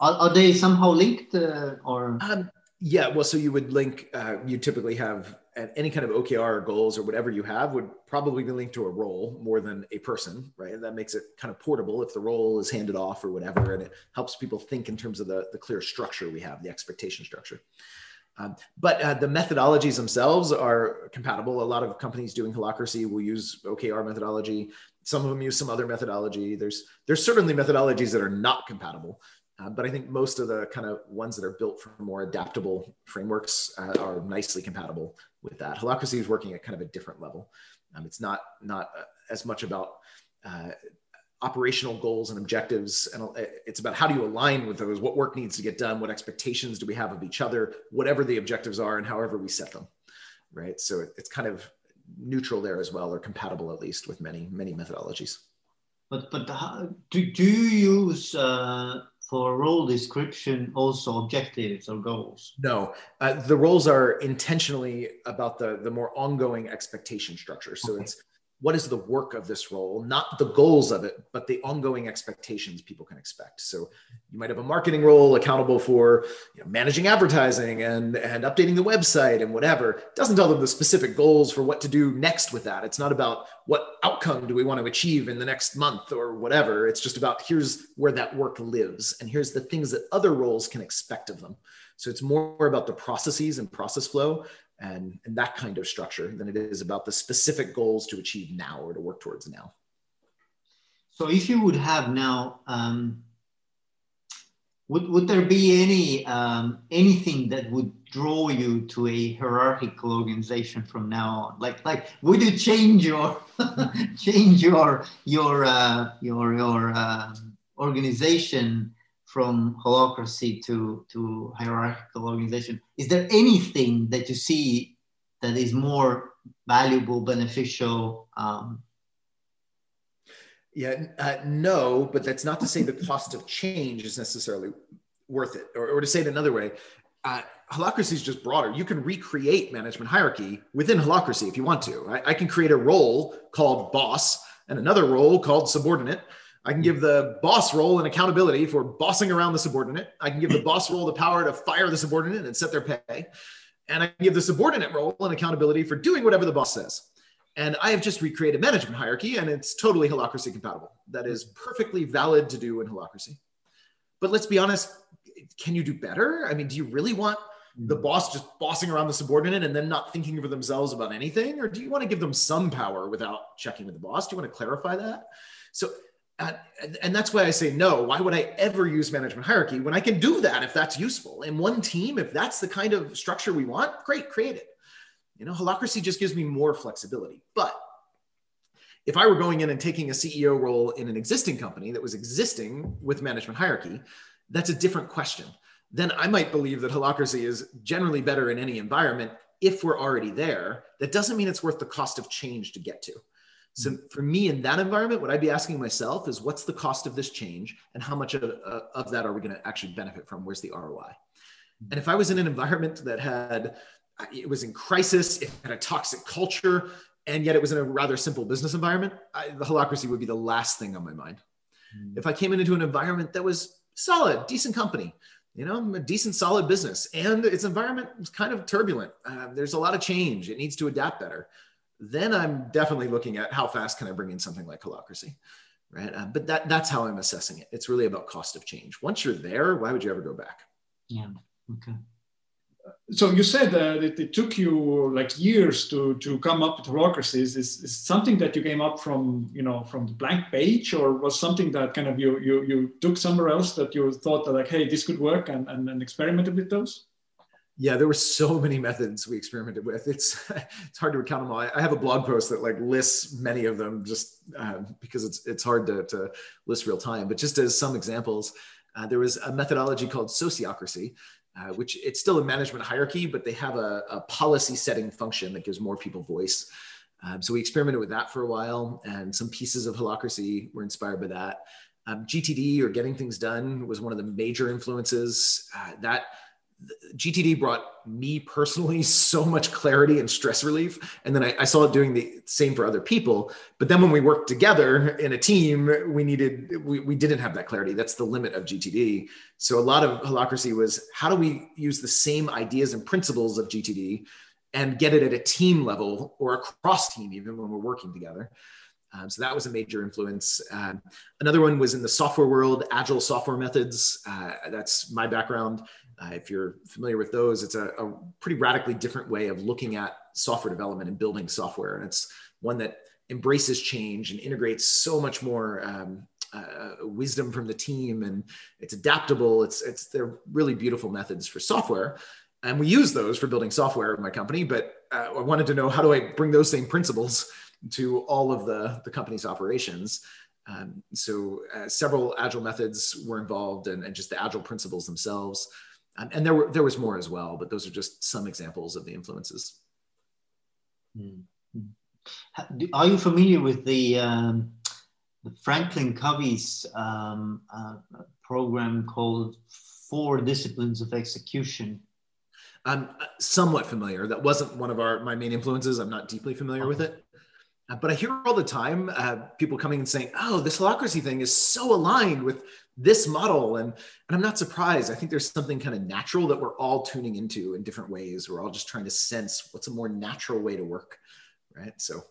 are, are they somehow linked uh, or? Um, yeah well so you would link uh, you typically have any kind of OKR or goals or whatever you have would probably be linked to a role more than a person, right? And that makes it kind of portable if the role is handed off or whatever, and it helps people think in terms of the, the clear structure we have, the expectation structure. Um, but uh, the methodologies themselves are compatible. A lot of companies doing holacracy will use OKR methodology. Some of them use some other methodology. There's there's certainly methodologies that are not compatible. Uh, but I think most of the kind of ones that are built for more adaptable frameworks uh, are nicely compatible with that. Holacracy is working at kind of a different level. Um, it's not not uh, as much about uh, operational goals and objectives, and uh, it's about how do you align with those. What work needs to get done? What expectations do we have of each other? Whatever the objectives are, and however we set them, right? So it, it's kind of neutral there as well, or compatible at least with many many methodologies. But but how, do do you use uh, for role description also objectives or goals? No, uh, the roles are intentionally about the the more ongoing expectation structure. So okay. it's what is the work of this role, not the goals of it, but the ongoing expectations people can expect. So you might have a marketing role accountable for you know, managing advertising and, and updating the website and whatever. It doesn't tell them the specific goals for what to do next with that. It's not about what outcome do we want to achieve in the next month or whatever. It's just about here's where that work lives and here's the things that other roles can expect of them. So it's more about the processes and process flow and, and that kind of structure than it is about the specific goals to achieve now or to work towards now. So if you would have now, um, would, would there be any um, anything that would draw you to a hierarchical organization from now on? Like like would you change your [LAUGHS] change your your uh, your your uh, organization from holacracy to, to hierarchical organization, is there anything that you see that is more valuable, beneficial? Um, yeah, uh, no, but that's not to say the cost of change is necessarily worth it. Or, or to say it another way, uh, holacracy is just broader. You can recreate management hierarchy within holacracy if you want to. I, I can create a role called boss and another role called subordinate I can give the boss role and accountability for bossing around the subordinate. I can give the boss role the power to fire the subordinate and set their pay. And I can give the subordinate role and accountability for doing whatever the boss says. And I have just recreated management hierarchy and it's totally holacracy compatible. That is perfectly valid to do in holacracy. But let's be honest, can you do better? I mean, do you really want the hmm. boss just bossing around the subordinate and then not thinking for themselves about anything? Or do you want to give them some power without checking with the boss? Do you want to clarify that? So and, and that's why I say no. Why would I ever use management hierarchy when I can do that if that's useful? In one team, if that's the kind of structure we want, great, create it. You know, holacracy just gives me more flexibility. But if I were going in and taking a CEO role in an existing company that was existing with management hierarchy, that's a different question. Then I might believe that holacracy is generally better in any environment if we're already there. That doesn't mean it's worth the cost of change to get to. So for me in that environment, what I'd be asking myself is what's the cost of this change and how much of, uh, of that are we going to actually benefit from? Where's the ROI? And if I was in an environment that had, it was in crisis, it had a toxic culture, and yet it was in a rather simple business environment, I, the holacracy would be the last thing on my mind. Mm. If I came into an environment that was solid, decent company, you know, a decent, solid business, and its environment is kind of turbulent. Uh, there's a lot of change; it needs to adapt better. Then I'm definitely looking at how fast can I bring in something like Holacracy, right? Uh, but that that's how I'm assessing it. It's really about cost of change. Once you're there, why would you ever go back? Yeah. Okay so you said that it, took you like years to to come up with holacracy. Is, is, is something that you came up from you know from the blank page, or was something that kind of you you you took somewhere else that you thought that like hey this could work and and, and experimented with those? Yeah, there were so many methods we experimented with. It's [LAUGHS] it's hard to recount them all. I have a blog post that like lists many of them just uh, because it's it's hard to, to list real time. But just as some examples, uh, there was a methodology called sociocracy, uh, which it's still a management hierarchy, but they have a, a policy setting function that gives more people voice. Um, so we experimented with that for a while, and some pieces of Holacracy were inspired by that. Um, GTD or Getting Things Done was one of the major influences. Uh, that GTD brought me personally [LAUGHS] so much clarity and stress relief. And then I, I, saw it doing the same for other people. But then when we worked together in a team, we needed, we, we didn't have that clarity. That's the limit of GTD. So a lot of holacracy was how do we use the same ideas and principles of GTD and get it at a team level or across team, even when we're working together. Um, so that was a major influence. Um, another one was in the software world, agile software methods. Uh, that's my background. Uh, if you're familiar with those, it's a, a, pretty radically different way of looking at software development and building software. And it's one that embraces change and integrates so much more um, uh, wisdom from the team. And it's adaptable. It's, it's, they're really beautiful methods for software. And we use those for building software in my company. But uh, I wanted to know how do I bring those same principles to all of the, the company's operations? Um, so uh, several agile methods were involved and, and, just the agile principles themselves. Um, and there were there was more as well, but those are just some examples of the influences. Mm-hmm. Are you familiar with the, um, the Franklin Covey's um, uh, program called Four Disciplines of Execution? I'm uh, somewhat familiar. That wasn't one of our my main influences. I'm not deeply familiar okay. with it. Uh, but I hear all the time uh, people coming and saying, "Oh, this holacracy thing is so aligned with this model," and and I'm not surprised. I think there's something kind of natural that we're all tuning into in different ways. We're all just trying to sense what's a more natural way to work, right? So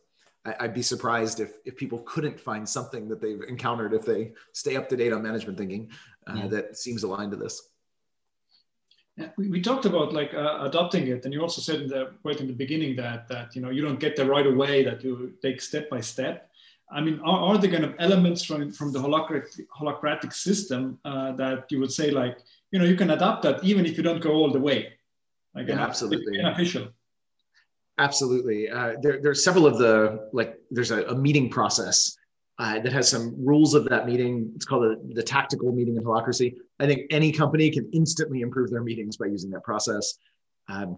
I, would be surprised if if people couldn't find something that they've encountered if they stay up to date on management thinking uh, yeah. that seems aligned to this. Yeah, we, we talked about like uh, adopting it, and you also said in the right in the beginning that that you know you don't get there right away; that you take step by step. I mean, are, are there kind of elements from from the holocratic, holacratic system uh, that you would say like you know you can adapt that even if you don't go all the way? Like yeah, absolutely beneficial. Absolutely. Uh, there, there's several of the like. There's a, a meeting process uh, that has some rules of that meeting. It's called the, the tactical meeting in holacracy. I think any company can instantly improve their meetings by using that process. Um,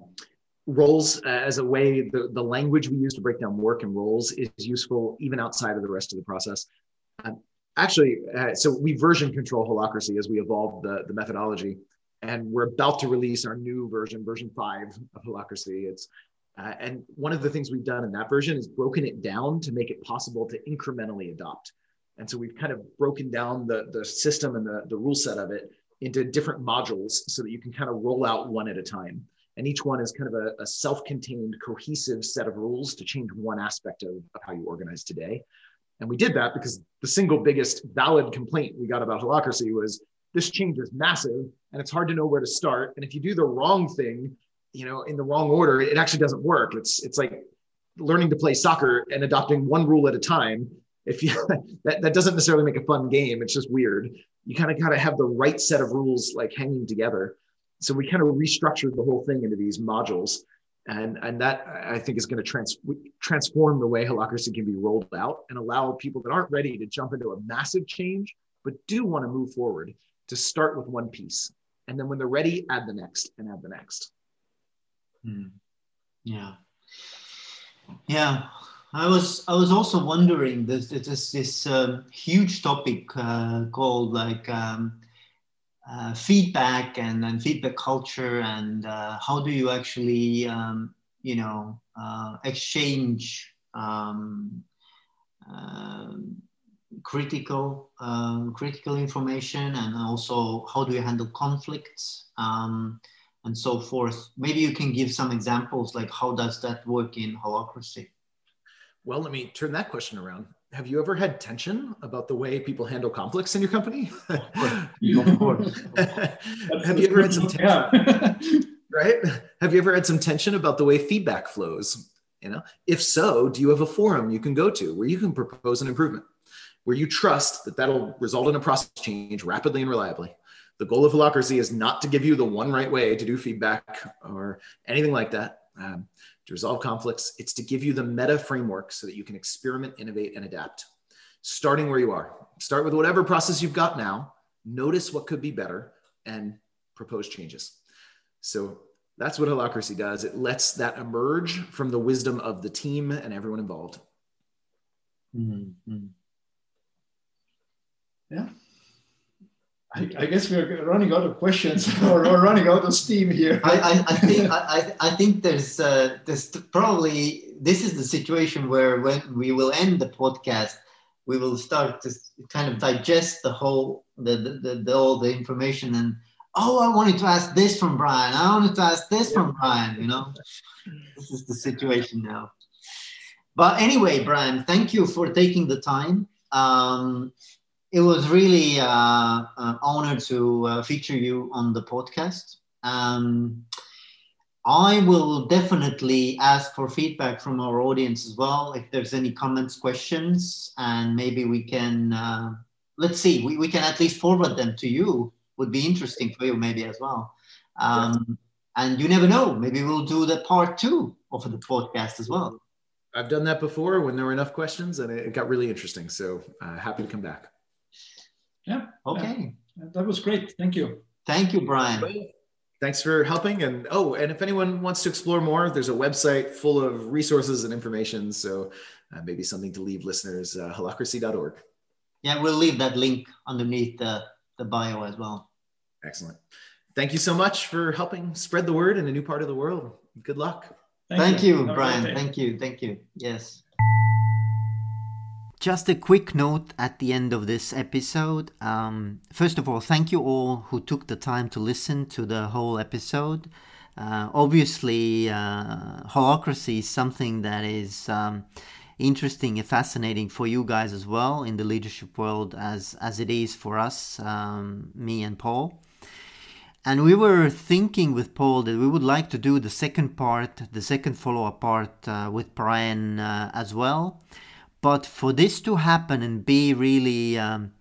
roles uh, as a way, the, the language we use to break down work and roles is useful even outside of the rest of the process. Um, actually, uh, so we version control holacracy as we evolve the, the methodology. And we're about to release our new version, version five of holacracy. It's uh, and one of the things we've done in that version is broken it down to make it possible to incrementally adopt. And so we've kind of broken down the, the system and the, the rule set of it into different modules so that you can kind of roll out one at a time. And each one is kind of a, a self contained, cohesive set of rules to change one aspect of, of how you organize today. And we did that because the single biggest valid complaint we got about holacracy was this change is massive and it's hard to know where to start. And if you do the wrong thing, you know in the wrong order it actually doesn't work. It's it's like learning to play soccer and adopting one rule at a time. If you [LAUGHS] that, that doesn't necessarily make a fun game. It's just weird. You kind of got to have the right set of rules like hanging together so we kind of restructured the whole thing into these modules and and that i think is going to trans- transform the way holacracy can be rolled out and allow people that aren't ready to jump into a massive change but do want to move forward to start with one piece and then when they're ready add the next and add the next Mm. Yeah. Yeah. I was I was also wondering there's, there's this um, huge topic uh, called like um, uh, feedback and, and feedback culture and uh, how do you actually um, you know uh, exchange um, um, critical um, critical information and also how do you handle conflicts um, and so forth. Maybe you can give some examples like how does that work in holacracy Well, let me turn that question around. Have you ever had tension about the way people handle conflicts in your company? of course. [LAUGHS] Have you ever had some tension? [LAUGHS] right? Have you ever had some tension about the way feedback flows? You know, if so, do you have a forum you can go to where you can propose an improvement, where you trust that that'll result in a process change rapidly and reliably? The goal of Holacracy is not to give you the one right way to do feedback or anything like that. Um, to resolve conflicts, it's to give you the meta framework so that you can experiment, innovate, and adapt. Starting where you are, start with whatever process you've got now, notice what could be better, and propose changes. So that's what Holacracy does. It lets that emerge from the wisdom of the team and everyone involved. Mm-hmm. Yeah. I, I, guess we're running out of questions [LAUGHS] or, running out of steam here. I, I, I think I, I think there's uh, there's probably this is the situation where when we will end the podcast, we will start to kind of digest the whole the, the, the, the all the information and oh I wanted to ask this from Brian. I wanted to ask this from Brian. You know, this is the situation now. But anyway, Brian, thank you for taking the time. Um, it was really uh, an honor to uh, feature you on the podcast. Um, I will definitely ask for feedback from our audience as well. If there's any comments, questions, and maybe we can, uh, let's see, we, we can at least forward them to you. Would be interesting for you, maybe as well. Um, and you never know, maybe we'll do the part two of the podcast as well. I've done that before when there were enough questions and it got really interesting. So uh, happy to come back. Yeah. Okay. Yeah. That was great. Thank you. Thank you, Brian. Thanks for helping. And oh, and if anyone wants to explore more, there's a website full of resources and information. So uh, maybe something to leave listeners, uh, holacracy.org. Yeah, we'll leave that link underneath the, the bio as well. Excellent. Thank you so much for helping spread the word in a new part of the world. Good luck. Thank, Thank you, you Brian. Thank you. Thank you. Yes. Just a quick note at the end of this episode. Um, first of all, thank you all who took the time to listen to the whole episode. Uh, obviously, uh, holacracy is something that is um, interesting and fascinating for you guys as well in the leadership world, as as it is for us, um, me and Paul. And we were thinking with Paul that we would like to do the second part, the second follow up part uh, with Brian uh, as well. But for this to happen and be really, um,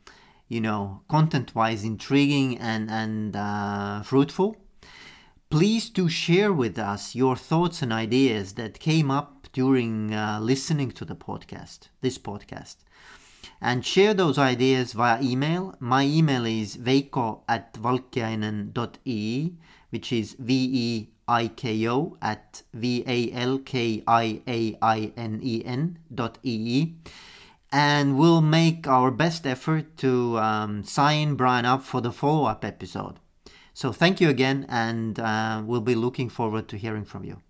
you know, content-wise intriguing and and uh, fruitful, please do share with us your thoughts and ideas that came up during uh, listening to the podcast, this podcast. And share those ideas via email. My email is veiko at valkiainen.ee, which is V E iko at v-a-l-k-i-a-i-n-e-n dot e and we'll make our best effort to um, sign Brian up for the follow-up episode. So thank you again, and uh, we'll be looking forward to hearing from you.